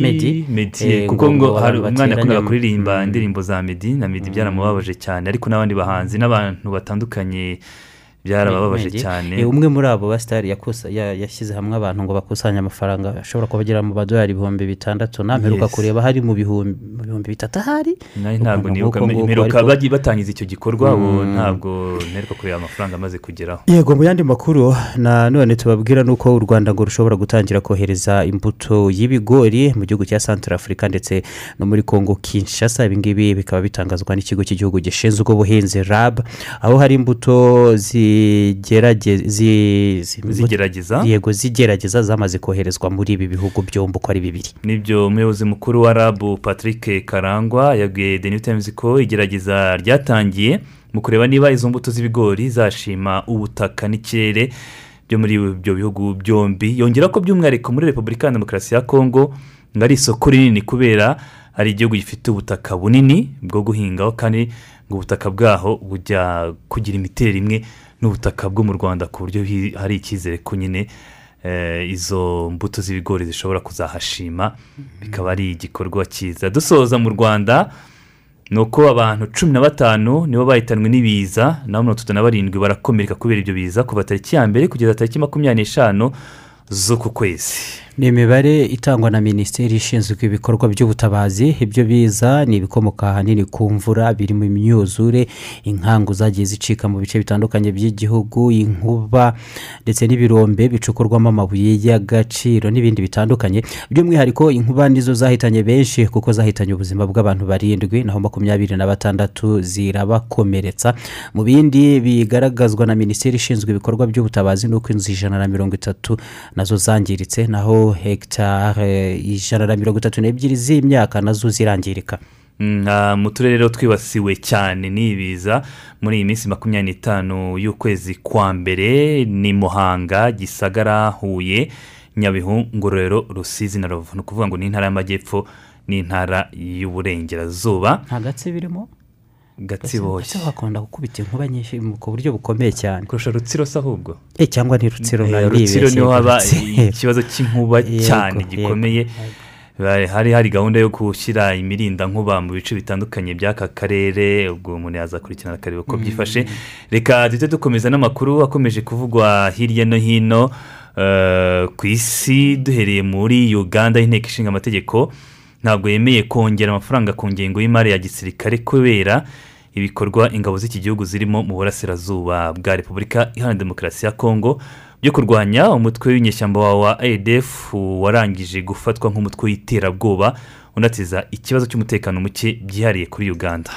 S1: medi medi kuko ngo hari umwana yakundaga kuririmba indirimbo za medi na medi byaramubabaje cyane. Ariko n'abandi bahanzi n'abantu batandukanye byarababaje cyane.
S2: Umwe muri abo basitari yashyize hamwe abantu ngo bakusanye amafaranga ashobora kuba agera mu madolari ibihumbi bitandatu. Ntamperuka kureba hari mu bihumbi bitatu ahari.
S1: Ntabwo nibuka bagiye batangiza icyo gikorwa ubu ntabwo nteruka kureba amafaranga amaze kugeraho.
S2: Yego mu yandi makuru na none tubabwira nuko u rwanda ngo rushobora gutangira kohereza imbuto y'ibigori mu gihugu cya santara afurika ndetse no muri kongo kinshasa. Ibingibi bikaba bitangazwa n'ikigo cy'igihugu gishinzwe ubuhinzi rab. Aho hari imbuto zi
S1: zigerageza
S2: yego zigerageza zamaze koherezwa muri ibi bihugu byombi uko ari bibiri.
S1: Nibyo umuyobozi mukuru wa rabu patrick karangwa yabwiye the new times ko igerageza ryatangiye mu kureba niba izo mbuto z'ibigori zashima ubutaka n'ikirere byo muri ibyo bihugu byombi. Yongera ko by'umwihariko muri repubulika ya demokarasi ya kongo ngo ari isoko rinini kubera ari igihugu gifite ubutaka bunini bwo guhingaho kandi ngo ubutaka bwaho bujya kugira imiterere imwe n'ubutaka bwo mu rwanda ku buryo hari icyizere ko nyine izo mbuto z'ibigori zishobora kuzahashima bikaba ari igikorwa cyiza. Dusoza mu rwanda ni uko abantu cumi na batanu nibo bahitanwe n'ibiza naho mirongo itatu na barindwi barakomereka kubera ibyo biza kuva tariki ya mbere kugeza tariki makumyabiri n'eshanu z'uku kwezi.
S2: Ni imibare itangwa na minisiteri ishinzwe ibikorwa by'ubutabazi. Ibyo biza ni ibikomoka ahanini ku mvura biri mu myuzure inkangu zagiye zicika mu bice bitandukanye by'igihugu inkuba ndetse n'ibirombe bicukurwamo amabuye y'agaciro n'ibindi bitandukanye. By'umwihariko inkuba nizo zahitanye benshi kuko zahitanye ubuzima bw'abantu barindwi. Naho makumyabiri na batandatu zirabakomeretsa. Mu bindi bigaragazwa na minisiteri ishinzwe ibikorwa by'ubutabazi ni uko inzu ijana na mirongo itatu na zo zangiritse. Naho hegitari ijana na mirongo itatu n'ebyiri z'imyaka na zo zirangirika.
S1: Mu turere twibasiwe cyane n'ibiza muri iyi minsi makumyabiri n'itanu y'ukwezi kwa mbere ni muhanga gisagara huye nyabihu ngororero rusizi na ruvu ni ukuvuga ngo ni intara y'amajyepfo n'intara y'uburengerazuba.
S2: Nta gatsi birimo
S1: gatsibo
S2: bakunda gukubita inkuba nyinshi ku buryo bukomeye cyane.
S1: Kurusha rutsiro se ahubwo.
S2: Cyangwa ni rutsiro
S1: rutsiro ni ho haba ikibazo cy'inkuba cyane gikomeye. Hari hari gahunda yo gushyira imirinda nkuba mu bice bitandukanye by'aka karere. Ubwo umuntu yazakurikirana akareba uko byifashe. Reka duhite dukomeza n'amakuru akomeje kuvugwa hirya no hino ku isi duhereye muri uganda inteko ishinga amategeko ntabwo yemeye kongera amafaranga ku ngengo y'imari ya gisirikare kubera ibikorwa ingabo z'iki gihugu zirimo mu burasirazuba bwa repubulika iharanira demokarasi ya kongo byo kurwanya umutwe w'inyeshyamba wa adf warangije gufatwa nk'umutwe w'iterabwoba unatiza ikibazo cy'umutekano muke byihariye kuri uganda.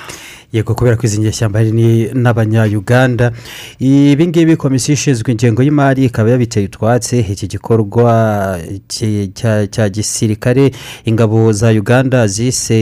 S2: Yego kubera ko izi nyeshyamba hari n'abanyayuganda ibi ngibi komisiyo ishinzwe ingengo y'imari ikaba yabiteye utwatsi. Iki gikorwa cya gisirikare ingabo za uganda zise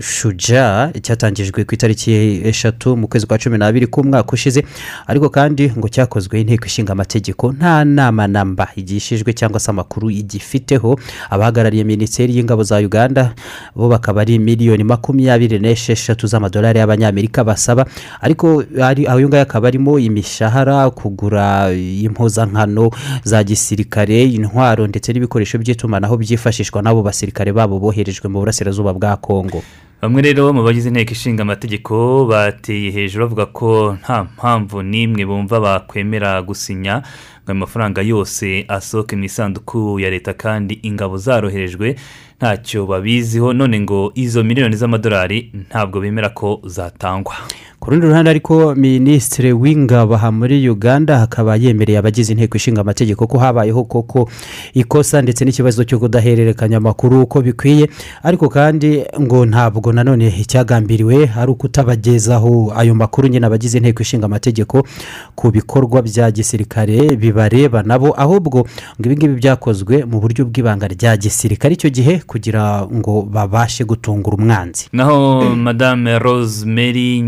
S2: shuja cyatangijwe ku itariki eshatu mu kwezi kwa cumi n'abiri k'umwaka ushize. Ariko kandi ngo cyakozwe inteko ishinga amategeko nta nama namba igishijwe cyangwa se amakuru igifiteho. Abahagarariye minisiteri y'ingabo za uganda bo bakaba ari miliyoni makumyabiri n'esheshatu z'amadolari y'abanyamerika basaba ariko ayo ngayo akaba arimo imishahara kugura impuzankano za gisirikare intwaro ndetse n'ibikoresho by'itumanaho byifashishwa n'abo basirikare babo boherejwe mu burasirazuba bwa kongo
S1: bamwe rero mu bagize inteko ishinga amategeko bateye hejuru bavuga ko nta mpamvu n'imwe bumva bakwemera gusinya ayo mafaranga yose asohoke mu isanduku ya leta kandi ingabo zaroherejwe ntacyo babiziho. None ngo izo miliyoni z'amadolari ntabwo bemera ko zatangwa.
S2: Ku rundi ruhande ariko minisitiri w'ingabo aha muri uganda hakaba yemereye abagize inteko ishinga amategeko ko habayeho koko ikosa ndetse n'ikibazo cyo kudahererekanya amakuru uko bikwiye. Ariko kandi ngo ntabwo nanone icyagambiriwe ari ukutabagezaho ayo makuru nyine abagize inteko ishinga amategeko ku bikorwa bya gisirikare bibareba nabo. Ahubwo ngo ibi ngibi byakozwe mu buryo bw'ibanga rya gisirikare. Icyo gihe kugira ngo babashe gutungura umwanzi.
S1: Naho madame rosemary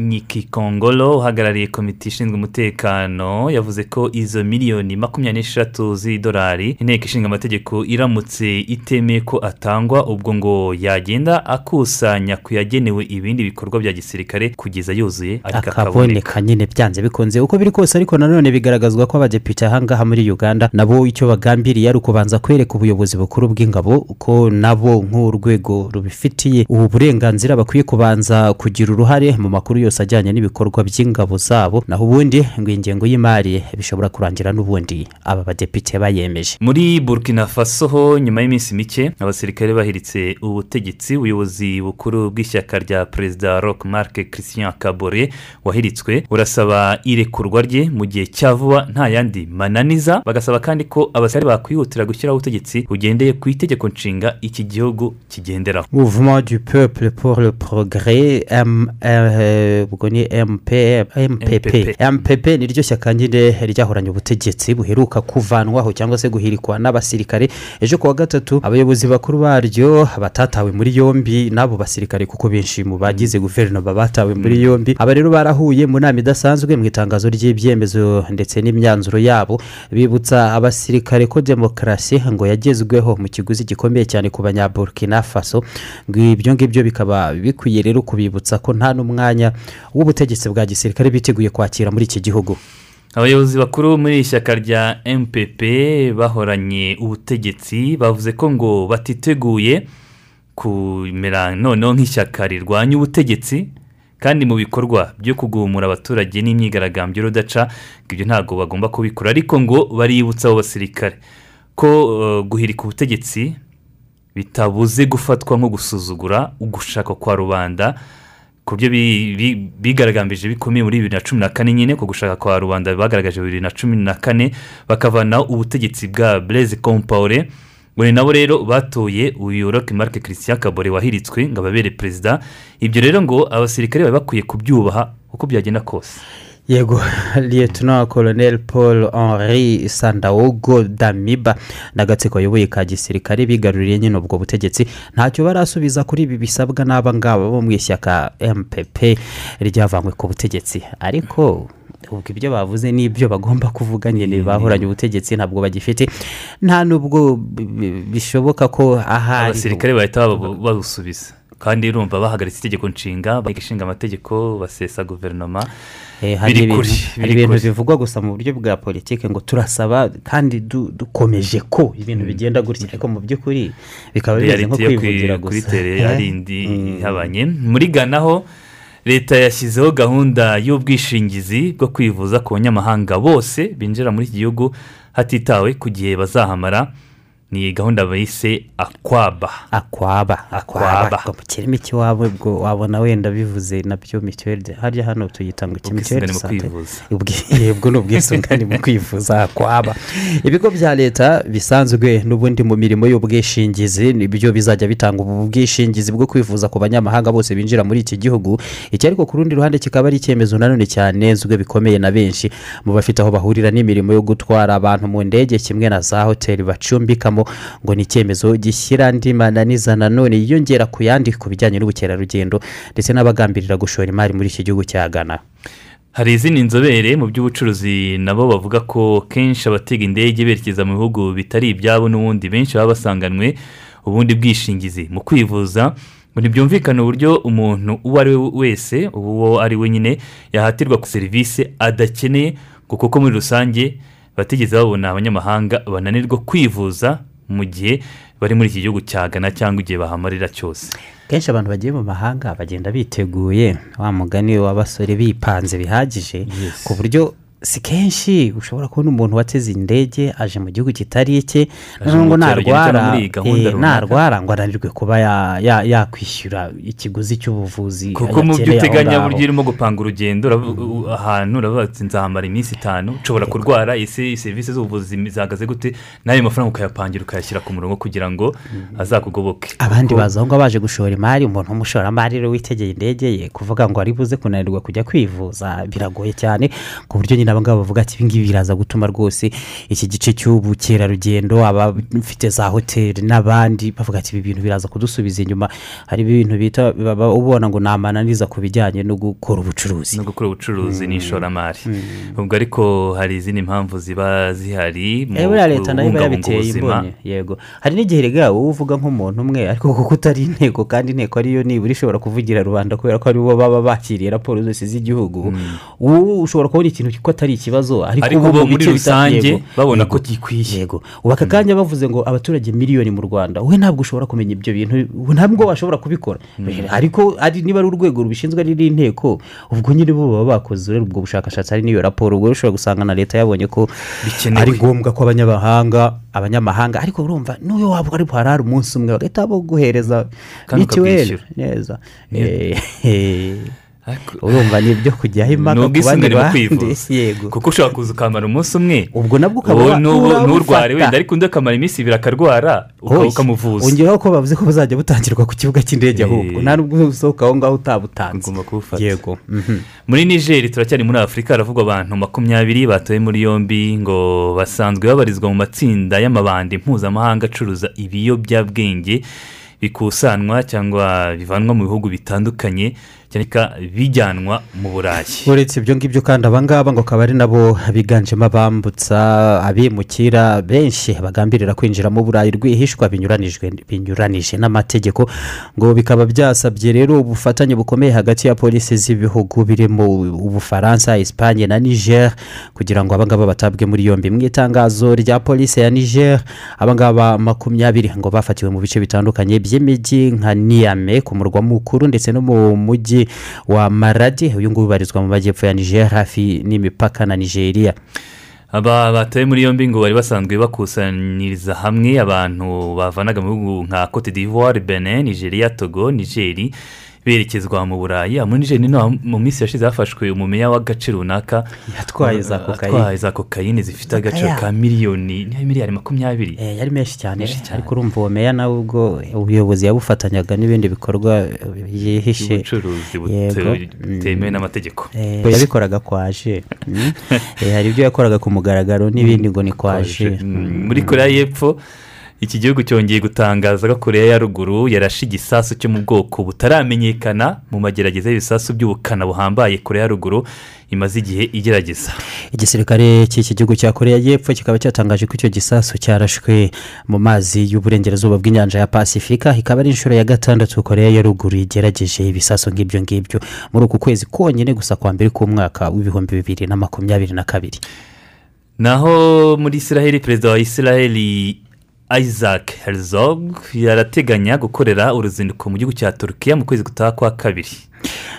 S1: nyikikongolo uhagarariye komite ishinzwe umutekano yavuze ko izo miliyoni makumyabiri n'eshatu z'idolari inteko ishinga amategeko iramutse itemeye ko atangwa ubwo ngo yagenda akusanya ku yagenewe ibindi bikorwa bya gisirikare kugeza yuzuye ariko akaboneka.
S2: Nyine byanze bikunze. Uko biri kose ariko nanone bigaragazwa ko abadepite ahangaha muri uganda nabo icyo bagambiriye ari ukubanza kwereka ubuyobozi bukuru bw'ingabo ko nabo nk'urwego rubifitiye. Ubu burenganzira bakwiye kubanza kugira uruhare mu makuru yose ajyanye n'ibikorwa by'ingabo zabo naho ubundi ngo ingengo y'imari bishobora kurangira n'ubundi aba badepite bayemeje.
S1: Muri burkina faso ho nyuma y'iminsi mike abasirikare bahiritse ubutegetsi ubuyobozi bukuru bw'ishyaka rya perezida rock marc christian kabore wahiritswe burasaba irekurwa rye mu gihe cya vuba nta yandi mananiza bagasaba kandi ko abasirikare bakwihutira gushyiraho ubutegetsi bugendeye ku itegeko nshinga. Iki gihugu kigenderaho.
S2: Mouvement du peuple pour le progrès ubwo ni MP mpp mpp ni ryo shyaka nyine ryahoranye ubutegetsi buheruka kuvanwaho cyangwa se guhirikwa n'abasirikare. Ejo kuwa gatatu abayobozi bakuru baryo batatawe muri yombi n'abo basirikare kuko benshi mu bagize guverinoma batawe muri yombi. Aba rero barahuye mu nama idasanzwe mu itangazo ry'ibyemezo ndetse n'imyanzuro yabo. Bibutsa abasirikare ko demokarasi ngo yagezweho mu kiguzi gikomeye cyane ku banyaburkina faso. Ibyo ngibyo bikaba bikwiye rero kubibutsa ko nta n'umwanya w'ubutegetsi bwa gisirikare biteguye kwakira muri iki gihugu.
S1: Abayobozi bakuru muri iri shyaka rya mpp bahoranye ubutegetsi bavuze ko ngo batiteguye kumera noneho nk'ishyaka rirwanya ubutegetsi kandi mu bikorwa byo kugumura abaturage n'imyigaragambyo rudaca ibyo ntabwo bagomba kubikora. Ariko ngo baributsa abo basirikare ko eh, guhirika ubutegetsi bitabuze gufatwa nko gusuzugura ugushaka kwa rubanda ku byo bi- bi- bigaragambije bikomeye muri bibiri na cumi na kane nyine ku gushaka kwa rubanda bagaragaje bibiri na cumi na kane bakavanaho ubutegetsi bwa compaore ngo ni nabo rero batoye uyu roque marc christian kabore wahiritswe ngo ababere perezida. Ibyo rero ngo abasirikare bari bakwiye kubyubaha uko byagenda kose.
S2: Yego liyetona koloneli paul henri sandawogo damiba n'agatsiko ayoboye ka gisirikare bigaruriye nyine ubwo butegetsi. Ntacyo barasubiza kuri ibi bisabwa n'aba ngaba bo mu ishyaka mpp ryavanywe ku butegetsi. Ariko ubwo ibyo bavuze n'ibyo bagomba kuvuga nyine bahoranye ubutegetsi ntabwo bagifite. Nta n'ubwo bi- bi- bishoboka ko ahari
S1: abasirikare bahita babu- babusubiza. Kandi urumva bahagaritse itegeko nshinga ishinga amategeko basesa guverinoma.
S2: Eh, hari ibintu- hari bivugwa gusa mu buryo bwa politiki ngo turasaba kandi du- dukomeje ko ibintu bigenda gutya. Ariko mu by'ukuri bikaba bimeze nko kwivugira gusa Eh?
S1: ari indi ihabanye. Muri ghana ho leta yashyizeho gahunda y'ubwishingizi bwo kwivuza ku banyamahanga bose binjira muri iki gihugu hatitawe ku gihe bazahamara. Ni gahunda bayise akwaba.
S2: Akwaba
S1: akwaba.
S2: Mu kirimi cy'iwabo ubwo wabona wenda bivuze na byo mituweli harya hano tuyita ngo mituweli sante ubwo ni ubwisungane mu kwivuza akwaba. Ibigo bya leta bisanzwe n'ubundi mu mirimo y'ubwishingizi ni byo bizajya bitanga ubu bwishingizi bwo kwivuza ku banyamahanga bose binjira muri iki gihugu. Iki ariko ku rundi ruhande kikaba ari icyemezo nanone cyanenzwe bikomeye na benshi. Mu bafite aho bahurira n'imirimo yo gutwara abantu mu ndege kimwe na za hoteli bacumbikamo ngo ni icyemezo gishyira andi mananiza nanone yiyongera ku yandi ku bijyanye n'ubukerarugendo ndetse n'abagambirira gushora imari muri iki gihugu cya ghana.
S1: Hari izindi nzobere mu by'ubucuruzi nabo bavuga ko kenshi abatega indege berekeza mu bihugu bitari ibyabo n'ubundi benshi baba basanganwe ubundi bwishingizi. Mu kwivuza ngo ntibyumvikane uburyo umuntu uwo ari we wese uwo ari we nyine yahatirwa ku serivisi adakeneye kuko muri rusange batigeze babona abanyamahanga bananirwa kwivuza mu gihe bari muri iki gihugu cya Ghana cyangwa igihe bahamarira cyose.
S2: Kenshi abantu bagiye mu mahanga bagenda biteguye wa mugani w'abasore bipanze bihagije ku buryo si kenshi ushobora kubona umuntu wateze indege aje mu gihugu kitari icye ngo narwara eh, narwara ngo ananirwe kuba ya- ya- yakwishyura ikiguzi cy'ubuvuzi
S1: kuko mu byo uteganya buryo urimo gupanga urugendo ahantu uravuga ati nzahamara iminsi itanu ushobora kurwara ese serivisi z'ubuvuzi zihagaze gute n'ayo mafaranga ukayapangira ukayashyira ku murongo kugira ngo azakugoboke.
S2: Abandi baza aho ngaho baje gushora imari umuntu w'umushoramari rero witegeye indege ye kuvuga ngo ari buze kunanirwa kujya kwivuza biragoye cyane ku buryo nyine abangaba bavuga ati ibingibi biraza gutuma rwose iki gice cy'ubukerarugendo abafite za hoteli n'abandi bavuga ati ibi bintu biraza kudusubiza inyuma. Hari ibintu bita baba ubona ngo ni amananiza ku bijyanye no gukora ubucuruzi.
S1: No gukora ubucuruzi
S2: Mm.
S1: n'ishoramari
S2: Mm.
S1: ubwo ariko hari izindi mpamvu ziba zihari mu kubungabunga ubuzima.
S2: yego. Hari n'igihe rega wowe uvuga nk'umuntu umwe ariko kuko utari inteko kandi inteko ariyo nibura ishobora kuvugira rubanda kubera ko ari bo baba bakiriye raporo zose z'igihugu. Wowe ushobora kubona ikintu ko atari ikibazo ariko
S1: Ariko
S2: ubu
S1: muri rusange babona ko gikwiye.
S2: yego. Ubu aka kanya bavuze ngo abaturage miliyoni mu rwanda wowe ntabwo ushobora kumenya ibyo bintu ntabwo washobora kubikora. Ariko ari niba ari urwego rubishinzwe ari n'inteko ubwo nyine bo baba bakoze ubwo bushakashatsi ari n'iyo raporo ubwo ushobora gusanga na leta yabonye ko ari ngombwa ko abanyamahanga abanyamahanga ariko urumva n'uyu waba ari buharare umunsi umwe bagahita baguhereza mituweli neza. Eh, eh. Urumva ni ibyo kujyaho impaka ku bandi. bandi yego.
S1: Kuko ushobora kuza ukamara umunsi umwe.
S2: Ubwo nabwo ukaba
S1: nturware wenda ariko undi akamara iminsi ibiri akarwara ukamuvuza.
S2: ongeraho ko bavuze ko buzajya butangirwa ku kibuga cy'indege ahubwo. Nta nubwo usohoka aho ngaho utabutanze. Yego. Mhm.
S1: muri nigeri turacyari muri afurika haravugwa abantu makumyabiri batowe muri yombi ngo basanzwe babarizwa mu matsinda y'amabandi mpuzamahanga acuruza ibiyobyabwenge bikusanwa cyangwa bivanwa mu bihugu bitandukanye. Ko bijyanwa mu burayi.
S2: Uretse ibyo ngibyo kandi abangaba ngo akaba ari nabo biganjemo abambutsa abimukira benshi bagambirira kwinjira mu burayi rwihishwa binyuranije n'amategeko ngo bikaba byasabye rero ubufatanye bukomeye hagati ya polisi z'ibihugu birimo ubufaransa esipanye na niger kugira ngo abangaba batabwe muri yombi. Mu itangazo rya polisi ya niger abangaba makumyabiri ngo bafatiwe mu bice bitandukanye by'imijyi nka niyame ku murwa mukuru ndetse no mu mujyi wa maradi uyu nguyu ubarizwa mu majyepfo ya niger hafi n'imipaka na nigeria.
S1: Aba batowe muri yombi ngo bari basanzwe bakusanyiriza hamwe abantu bavanaga mu bihugu nka cote d'ivoire benin nigeria togo nigeri berekezwa mu burayi. Muri nigeri no mu minsi yashize hafashwe umumeya w'agace runaka.
S2: Yatwaye za kokayine.
S1: zifite agaciro ka miliyoni ni miliyari makumyabiri.
S2: Eh, yari menshi cyane. Ariko urumva uwo meya nawe ubwo ubuyobozi yabufatanyaga n'ibindi bikorwa yihishe.
S1: Ubucuruzi butemewe n'amategeko.
S2: Eh, yabikoraga kwaje Mm. Eh, hari ibyo yakoraga ku mugaragaro n'ibindi ngo ni kwaje
S1: muri koreya y'epfo iki gihugu cyongeye gutangaza ko koreya ya ruguru yarashe igisasu cyo mu bwoko butaramenyekana mu magerageza y'ibisasu by'ubukana buhambaye koreya ya ruguru imaze igihe igerageza.
S2: Igisirikare cy'iki gihugu cya koreya y'epfo kikaba cyatangaje ko icyo gisasu cyarashwe mu mazi y'uburengerazuba bw'inyanja ya pasifika. Ikaba ari inshuro ya gatandatu koreya ya ruguru igerageje ibisasu nk'ibyo ngibyo. Muri uku kwezi konyine gusa kwa mbere k'umwaka w'ibihumbi bibiri na makumyabiri na kabiri.
S1: Naho muri israheli perezida wa israheli isaac herzog yarateganya gukorera uruzinduko mu gihugu cya turukiya mu kwezi gutaha kwa kabiri.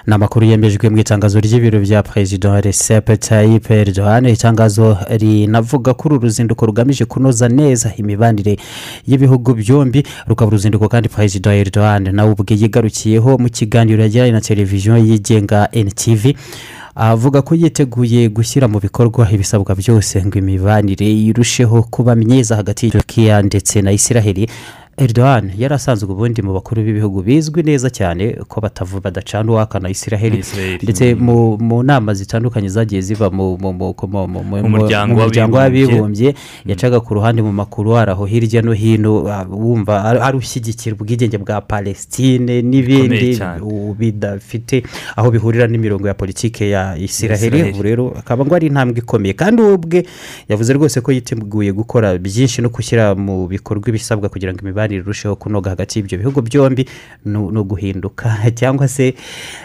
S2: Ni amakuru yemejwe mu itangazo ry'ibiro bya perezida recep tayyip erdogan. Itangazo rinavuga ko uru ruzinduko rugamije kunoza neza imibanire y'ibihugu byombi. Rukaba uruzinduko kandi perezida erdogan nawe ubwe yigarukiyeho mu kiganiro yagiranye na televiziyo yigenga ntv avuga ko yiteguye gushyira mu bikorwa ibisabwa byose ngo imibanire irusheho kuba myiza hagati y'Turkiya ndetse na israheli Erdogan yari asanzwe ubundi mu bakuru b'ibihugu bizwi neza cyane ko batavu badacana uwakana israheli
S1: Israheli.
S2: ndetse mu mu nama zitandukanye zagiye ziva mu
S1: muryango
S2: mu muryango
S1: w'abibumbye.
S2: w'abibumbye yacaga ku ruhande mu makuru araho hirya no hino wumva ari ushyigikira ubwigenge bwa palestine n'ibindi bidafite aho bihurira n'imirongo ya politiki ya Israheli. ubu rero akaba ngo ari intambwe ikomeye kandi we ubwe yavuze rwose ko yiteguye gukora byinshi no gushyira mu bikorwa ibisabwa kugira ngo imibanire irusheho kunoga hagati y'ibyo bihugu byombi no no guhinduka. Cyangwa se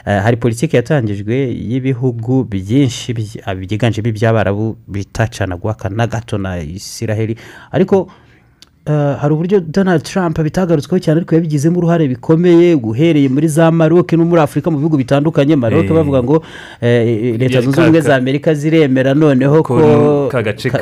S2: eh, hari politiki yatangijwe y'ibihugu byinshi by- ah, byiganjemo iby'abarabu bitacana guhaka na gato na israheli ariko hari uburyo donald trump bitagarutsweho cyane ariko yabigizemo uruhare bikomeye guhereye muri za maroc no muri afurika mu bihugu bitandukanye maroc
S1: Eh.
S2: bavuga ngo eh, leta zunze ubumwe za amerika ziremera noneho ko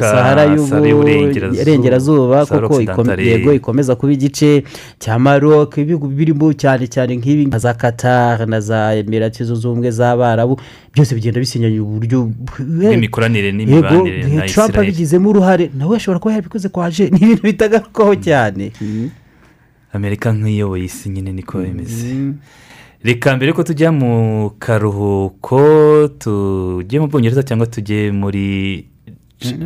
S2: sahara y'ubu-
S1: Sahara y'Uburengerazuba, Occidentale.
S2: yego ikomeza kuba igice cya maroc ibihugu birimo cyane cyane nk'ibi nka za qatar na za emirati zunze ubumwe z'abarabu byose bigenda bisinyanye uburyo
S1: Bw'imikoranire n'imibanire na
S2: trump
S1: Israel.
S2: abigizemo uruhare nawe ashobora kuba yarabikoze kwaje ni ibintu bitagarukaho cyane.
S1: Amerika nk'iyoboye isi nyine niko bimeze. Reka mbere ko tujya mu karuhuko tujye mu bwongereza cyangwa tujye muri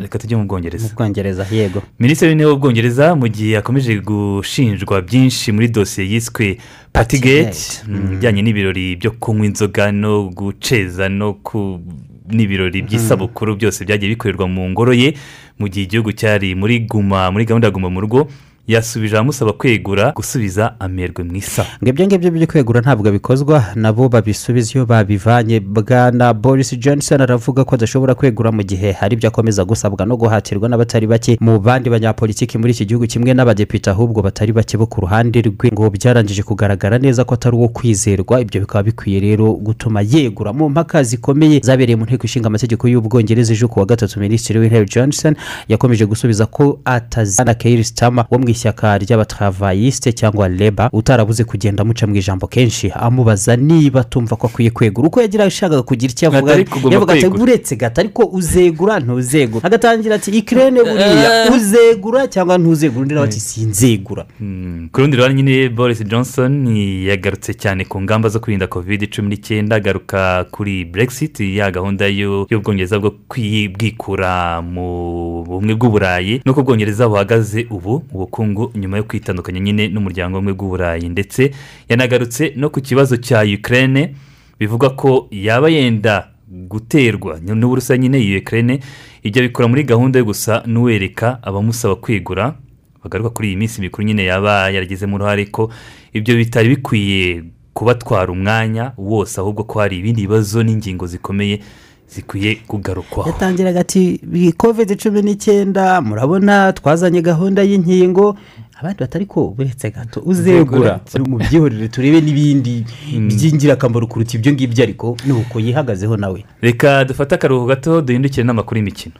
S1: reka tujye mu bwongereza.
S2: Mu bwongereza yego.
S1: Minisitiri w'intebe w'ubwongereza mu gihe akomeje gushinjwa byinshi muri dosiye yiswe patigate ijyanye n'ibirori byo kunywa inzoga no guceza no ku n'ibirori by'isabukuru byose byagiye bikorerwa mu ngoro ye mu gihe igihugu cyari muri guma muri gahunda ya guma mu rugo yasubije amusaba kwegura gusubiza amerwe mu isaha.
S2: Ngo ibyo ngibyo byo kwegura ntabwo bikozwa nabo babisubiza iyo babivanye. Bwana boris johnson aravuga ko adashobora kwegura mu gihe hari ibyo akomeza gusabwa no guhatirwa n'abatari bake mu bandi banyapolitiki muri iki gihugu kimwe n'abadepite ahubwo batari bake bo ku ruhande rwe. Ngo byarangije kugaragara neza ko atari uwo kwizerwa ibyo bikaba bikwiye rero gutuma yegura. Mu mpaka zikomeye zabereye mu nteko ishinga amategeko y'ubwongereza ejo ku wa gatatu minisitiri w'intebe johnson yakomeje gusubiza ko atazana keir stama wo mu ishyaka ry'abatravayiste cyangwa leba utarabuze kugenda amuca mu ijambo kenshi. Amubaza niba atumva ko akwiye kwegura. Uko yagira ashakaga kugira icyo avuga yavuga ati uretse gato ariko uzegura ntuzegura. Agatangira ati ikirere buriya uzegura cyangwa ntuzegura? Undi nawe ati sinzegura.
S1: Ku rundi ruhande nyine boris johnson yagarutse cyane ku ngamba zo kwirinda covid cumi n'icyenda agaruka kuri brexit. Ya gahunda y'ubwongereza bwo kwi- bwikura mu bumwe bw'uburayi nuko ubwongereza buhagaze ubu mu bukungu nyuma yo kwitandukanya nyine n'umuryango w'ubumwe bw'uburayi ndetse yanagarutse no ku kibazo cya ukraine bivuga ko yaba yenda guterwa. N'uburusiya nyine iyi ukraine ibyo bikora muri gahunda yo gusa n'uwereka abamusaba kwegura bagaruka kuri iyi minsi mikuru nyine yaba yaragizemo uruhare ko ibyo bitari bikwiye kubatwara umwanya wose ahubwo ko hari ibindi bibazo n'ingingo zikomeye zikwiye kugarukwaho
S2: yatangiraga ati covid cumi n'icyenda murabona twazanye gahunda y'inkingo. Abandi batari ko uretse gato uzegura mu byihorere turebe n'ibindi by'ingirakamaro kuruta ibyo ngibyo ariko ni uko yihagazeho nawe.
S1: Reka dufate akaruhuko gato duhindukire n'amakuru y'imikino.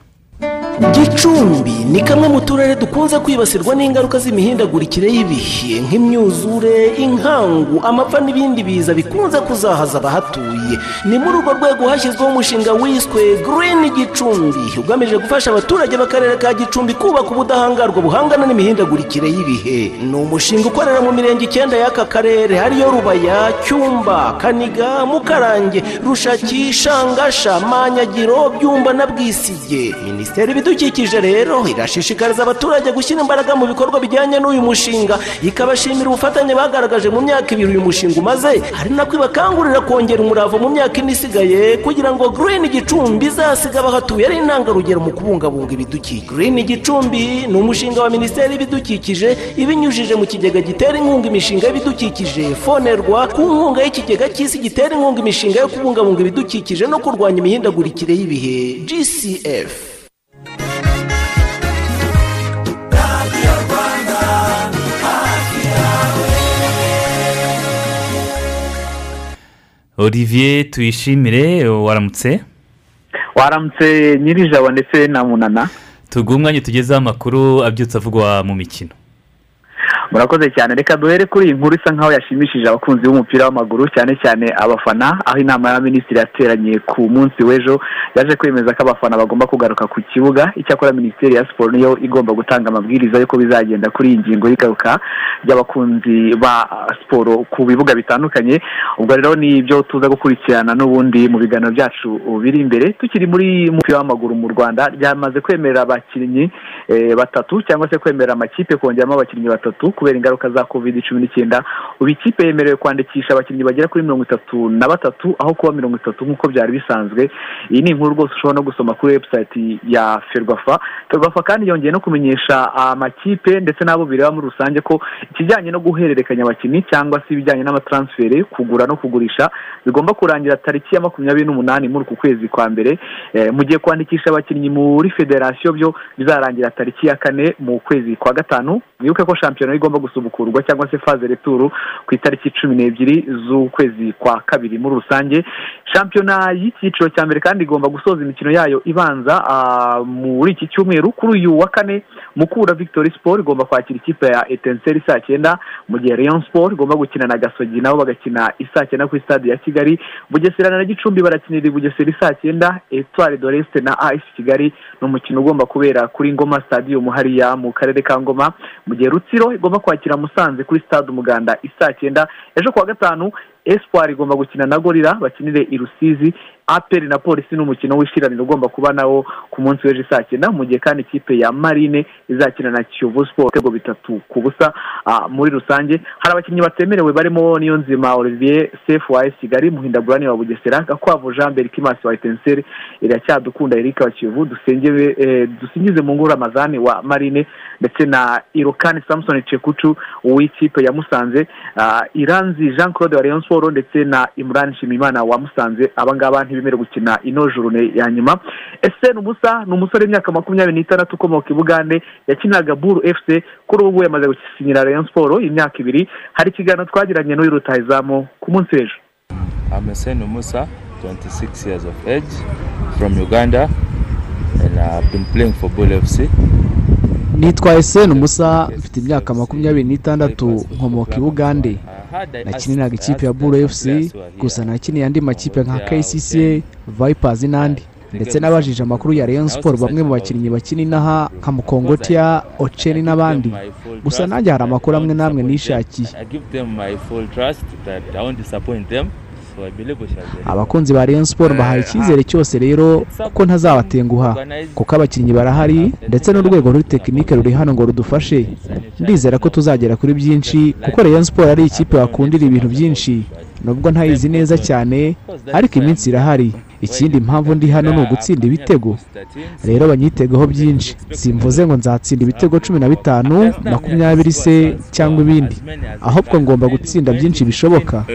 S22: Gicumbi ni kamwe mu turere dukunze kwibasirwa n'ingaruka z'imihindagurikire y'ibihe nk'imyuzure inkangu amapfa n'ibindi biza bikunze kuzahaza abahatuye. Ni muri urwo rwego hashyizweho umushinga wiswe girini gicumbi ugamije gufasha abaturage b'akarere ka gicumbi kubaka ubudahangarwa buhangana n'imihindagurikire y'ibihe. Ni umushinga ukorera mu mirenge icyenda y'aka karere ariyo rubaya cyumba kaniga mukarange rushaki shangasha manyagiro byumba na bwisige. Minisiteri ibidukikije rero irashishikariza abaturage gushyira imbaraga mu bikorwa bijyanye n'uyu mushinga. Ikabashimira ubufatanye bagaragaje mu myaka ibiri uyu mushinga umaze. Hari nako ibakangurira kongera umurava mu myaka ine isigaye kugira ngo girini gicumbi izasiga abahatuye ari intangarugero mu kubungabunga ibidukikije. Girini gicumbi ni umushinga wa minisiteri y'ibidukikije ibinyujije mu kigega gitera inkunga imishinga y'ibidukikije fonerwa ku nkunga y'ikigega cy'isi gitera inkunga imishinga yo kubungabunga ibidukikije no kurwanya imihindagurikire y'ibihe. Gcf
S1: olivier tuyishimire waramutse?
S36: Waramutse nyirijabo ndetse na munana.
S1: Tuguhe umwanya tugezeho amakuru abyutse avugwa mu mikino.
S36: Murakoze cyane. Reka duhere kuri iyi nkuru isa nkaho yashimishije abakunzi b'umupira w'amaguru cyane cyane abafana aho inama y'abaminisitiri yateranye ku munsi w'ejo yaje kwemeza ko abafana bagomba kugaruka ku kibuga. Icyakora minisiteri ya siporo niyo igomba gutanga amabwiriza y'uko bizagenda kuri iyi ngingo y'igaruka ry'abakunzi ba siporo ku bibuga bitandukanye. Ubwo rero ni ibyo tuza gukurikirana n'ubundi mu biganiro byacu biri imbere. Tukiri muri umupira w'amaguru mu rwanda ryamaze kwemerera abakinnyi eh, batatu cyangwa se kwemerera amakipe kongeramo abakinnyi batatu. Kubera ingaruka za covid cumi n'icyenda ubu ikipe yemerewe kwandikisha abakinnyi bagera kuri mirongo itatu na batatu aho kuba mirongo itatu nk'uko byari bisanzwe. Iyi ni inkuru rwose ushobora no gusoma kuri webusayiti ya ferwafa. Ferwafa kandi yongeye no kumenyesha amakipe ndetse n'abo bireba muri rusange ko ikijyanye no guhererekanya abakinnyi cyangwa se ibijyanye n'amatransferi kugura no kugurisha bigomba kurangira tariki ya makumyabiri n'umunani muri uku kwezi kwa mbere. Eh, mu gihe kwandikisha abakinnyi muri federasiyo byo bizarangira tariki ya kane mu kwezi kwa gatanu. Mwibuke ko shampiyona igomba gusubukurwa cyangwa se faze returu ku itariki cumi n'ebyiri z'ukwezi kwa kabiri muri rusange. Shampiyona y'icyiciro cya mbere kandi igomba gusoza imikino yayo ibanza ah, muri iki cyumweru. Kuri uyu wa kane mukura victory sport igomba kwakira ikipe ya etenseri saa cyenda. Mu gihe rayon sport igomba gukina na gasogi nabo bagakina isaa cyenda kuri stade ya kigali. Bugesera na gicumbi barakinira i bugesera saa cyenda. Etwari doreste na as kigali. Ni umukino ugomba kubera kuri ngoma stadium hariya mu karere ka ngoma. Mu gihe rutsiro igomba kwakira musanze kuri stade umuganda isaa cyenda. Ejo kuwa gatanu espoir igomba gukina na gorira bakinire i rusizi. Aperi na polisi ni umukino w'ishiraniro ugomba kuba nawo ku munsi w'ejo saa cyenda mu gihe kandi ikipe ya marine izakina na kiyovu siporo ibitego bitatu ku busa muri rusange. Hari abakinnyi batemerewe barimo niyo nzima olivier sefu wa kigali muhindagurani wa bugesera gakwavu jean berikimasi wa etenseri iracyadukunda eric wa kiyovu eh, dusingize mu nguru ramazani wa marine ndetse na irokani samson cekucu w'ikipe ya musanze iranzi jean claude wa rayon siporo ndetse na imran nshimiyimana wa musanze. Abangaba ntibemerewe gukina ino jurune ya nyuma. Ese ni umusa ni umusore w'imyaka makumyabiri n'itandatu ukomoka i bugande yakinaga buru fc kuri ubu yamaze gusinyira rayon siporo imyaka ibiri. Hari ikiganiro twagiranye n'uyu rutahizamu ku munsi w'ejo.
S37: I'm Hussein Musa, 26 years of age, from Uganda, and I've been playing for Bull FC.
S38: nitwa eseni umusa mfite imyaka makumyabiri n'itandatu nkomoka i bugande. Nakiniraga ikipe ya buru fc gusa nakiniye andi makipe nka kcca vipers n'andi. Ndetse n'abajije amakuru ya rayon sport bamwe mu bakinnyi bakina inaha nka mukongotia oceni n'abandi. gusa nanjye hari amakuru amwe n'amwe nishakiye Abakunzi ba rayon sport bahaye icyizere cyose rero kuko ntazabatenguha kuko abakinnyi barahari ndetse n'urwego ruri tekinike ruri hano ngo rudufashe. Ndizera ko tuzagera kuri byinshi kuko rayon sport ari ikipe wakundira ibintu byinshi. Nubwo ntayizi neza cyane ariko iminsi irahari. Ikindi impamvu ndi hano ni ugutsinda ibitego. Rero banyitegaho byinshi. Simvuze ngo nzatsinda ibitego cumi na bitanu makumyabiri se cyangwa ibindi. Ahubwo ngomba gutsinda byinshi bishoboka.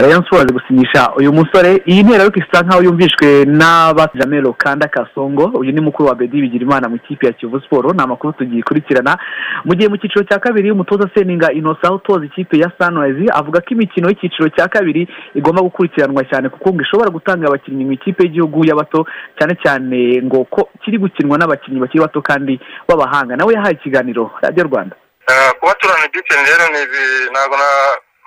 S36: Rayon siporo azi gusinyisha uyu musore. Iyi ntera ariko isa nkaho yumvishwe n'abajamelo kanda kasongo. Uyu ni mukuru wa bedi bigirimana mu ikipe ya kiyovu siporo ni amakuru tugikurikirana mu gihe mu cyiciro cya kabiri umutoza seninga inosa utoza ikipe ya sunrise avuga ko imikino y'icyiciro cya kabiri igomba gukurikiranwa cyane kuko ngo ishobora gutanga abakinnyi mu ikipe y'igihugu y'abato cyane cyane ngo ko kiri gukinwa n'abakinnyi bakiri bato kandi b'abahanga. Nawe yahaye ikiganiro radiyo rwanda.
S39: Eh, kuba turana dipeni rero ntabwo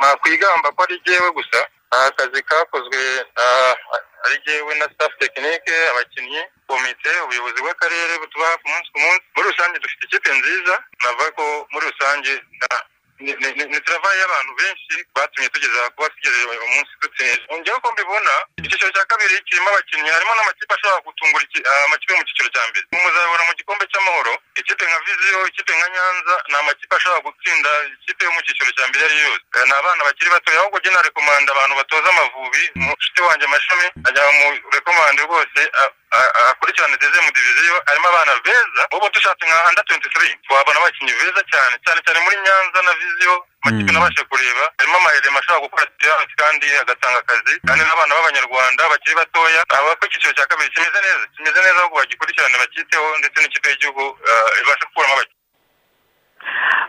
S39: nakwigamba ko ari jyewe gusa ni akazi kakozwe ari jyewe na staff tekinike abakinnyi komite ubuyobozi bw'akarere butuba hafi umunsi ku munsi. Muri rusange dufite ikipe nziza navuga ko muri rusange ni- travayi y'abantu benshi batumye tugeza kuba tugeze uyu munsi dutsinze njyewe uko mbibona icyiciro cya kabiri kirimo abakinnyi harimo n'amakipe ashobora gutungura ah, amakipe mu cyiciro cya mbere. Muzabibona mu gikombe cy'amahoro ikipe nka viziyo ikipe nka nyanza ni amakipe ashobora gutsinda ikipe yo mu cyiciro cya mbere ari yo yose. Eh, ni abana bakiri batoya ahubwo jye narekomanda abantu batoza amavubi mushuti wanjye mashami ajya mu rekomande rwose a- a- a- akurikirane dezemu diviziyo harimo abana beza ubu dushatse nka anda 23 twabona abakinnyi beza cyane cyane cyane muri nyanza na viziyo amakipe nabashe kureba harimo amaherema ashobora gukora siyansi kandi agatanga akazi kandi n'abana b'abanyarwanda bakiri batoya avuga ko icyiciro cya kabiri kimeze neza kimeze neza ahubwo bagikurikirane bakiteho ndetse n'ikipe y'igihugu eh, ibashe gukuramo abakinnyi.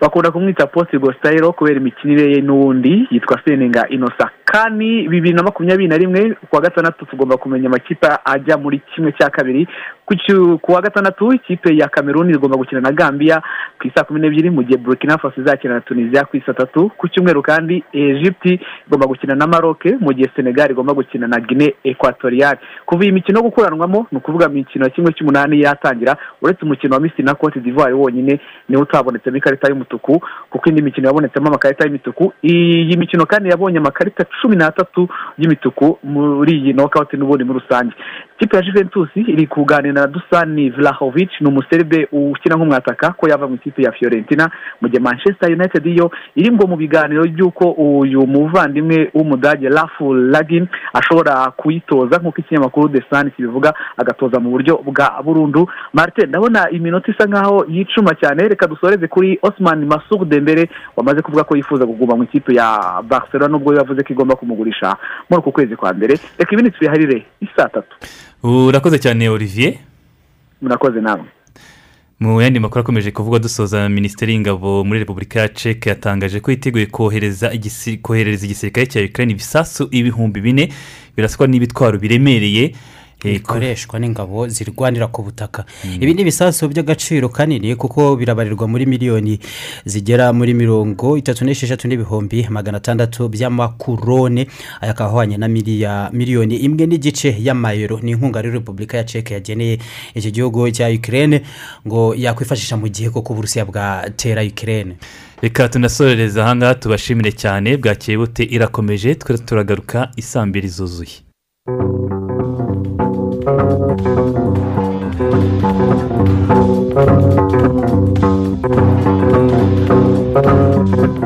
S36: Bakunda kumwita posti gositayiro kubera imikinire ye n'uwundi yitwa seninga inosa. Kandi bibiri na makumyabiri na rimwe ku wa gatandatu tugomba kumenya amakipe ajya muri kimwe cya kabiri ku wa gatandatu ikipe ya kameruni igomba gukina na gambia ku isaa kumi n'ebyiri mu gihe burkina faso izakina na tunisia ku isaa tatu. Ku cyumweru kandi egypte igomba gukina na maroc mu gihe senegal igomba gukina na guinea equatorial kuva iyi mikino gukuranwamo ni ukuvuga imikino ya kimwe cy'umunani yatangira uretse umukino wa misiri na cote d'ivoire wonyine niwo utabonetsemo ikarita y'umutuku kuko indi mikino yabonetsemo amakarita y'imituku. Iyi mikino kandi yabonye amakarita cumi n'atatu y'imituku muri iyi nokawuti n'ubundi muri rusange. Ikipe ya juventus iri kuganira na dusani vlahovic ni umuserbe ukina nk'umwataka ko yava mu ikipe ya fiorentina mu gihe manchester united yo iri ngo mu biganiro by'uko uyu muvandimwe w'umudage rafu lagin ashobora kuyitoza nk'uko ikinyamakuru the sun kibivuga agatoza mu buryo bwa burundu. Martin ndabona iminota isa nkaho yicuma cyane reka dusoreze kuri osman masur dembere wamaze kuvuga ko yifuza kuguma mu ikipe ya barcelona nubwo yavuze ko igomba kumugurisha muri uku kwezi kwa mbere. Reka ibindi tubiharire isaa tatu.
S1: Urakoze cyane olivier.
S36: Murakoze nawe.
S1: Mu yandi makuru akomeje kuvugwa dusoza minisiteri y'ingabo muri repubulika ya ceke yatangaje ko yiteguye kohereza igisirikare cya ukraine ibisasu ibihumbi bine biraswa n'ibitwaro biremereye.
S2: Bikoreshwa n'ingabo zirwanira ku butaka. Ibi ni ibisasu by'agaciro kanini kuko birabarirwa muri miliyoni zigera muri mirongo itatu n'esheshatu n'ibihumbi magana atandatu by'amakurone. Aya akaba ahwanye na miliyoni imwe n'igice y'amayero. Ni inkunga rero repubulika ya ceke yageneye iki gihugu cya ukraine ngo yakwifashisha mu gihe koko uburusiya bwatera ukraine.
S1: Reka tunasorereza ahangaha tubashimire cyane. Bwakeye bute? Irakomeje twe turagaruka isambiri zuzuye.
S40: Thank you.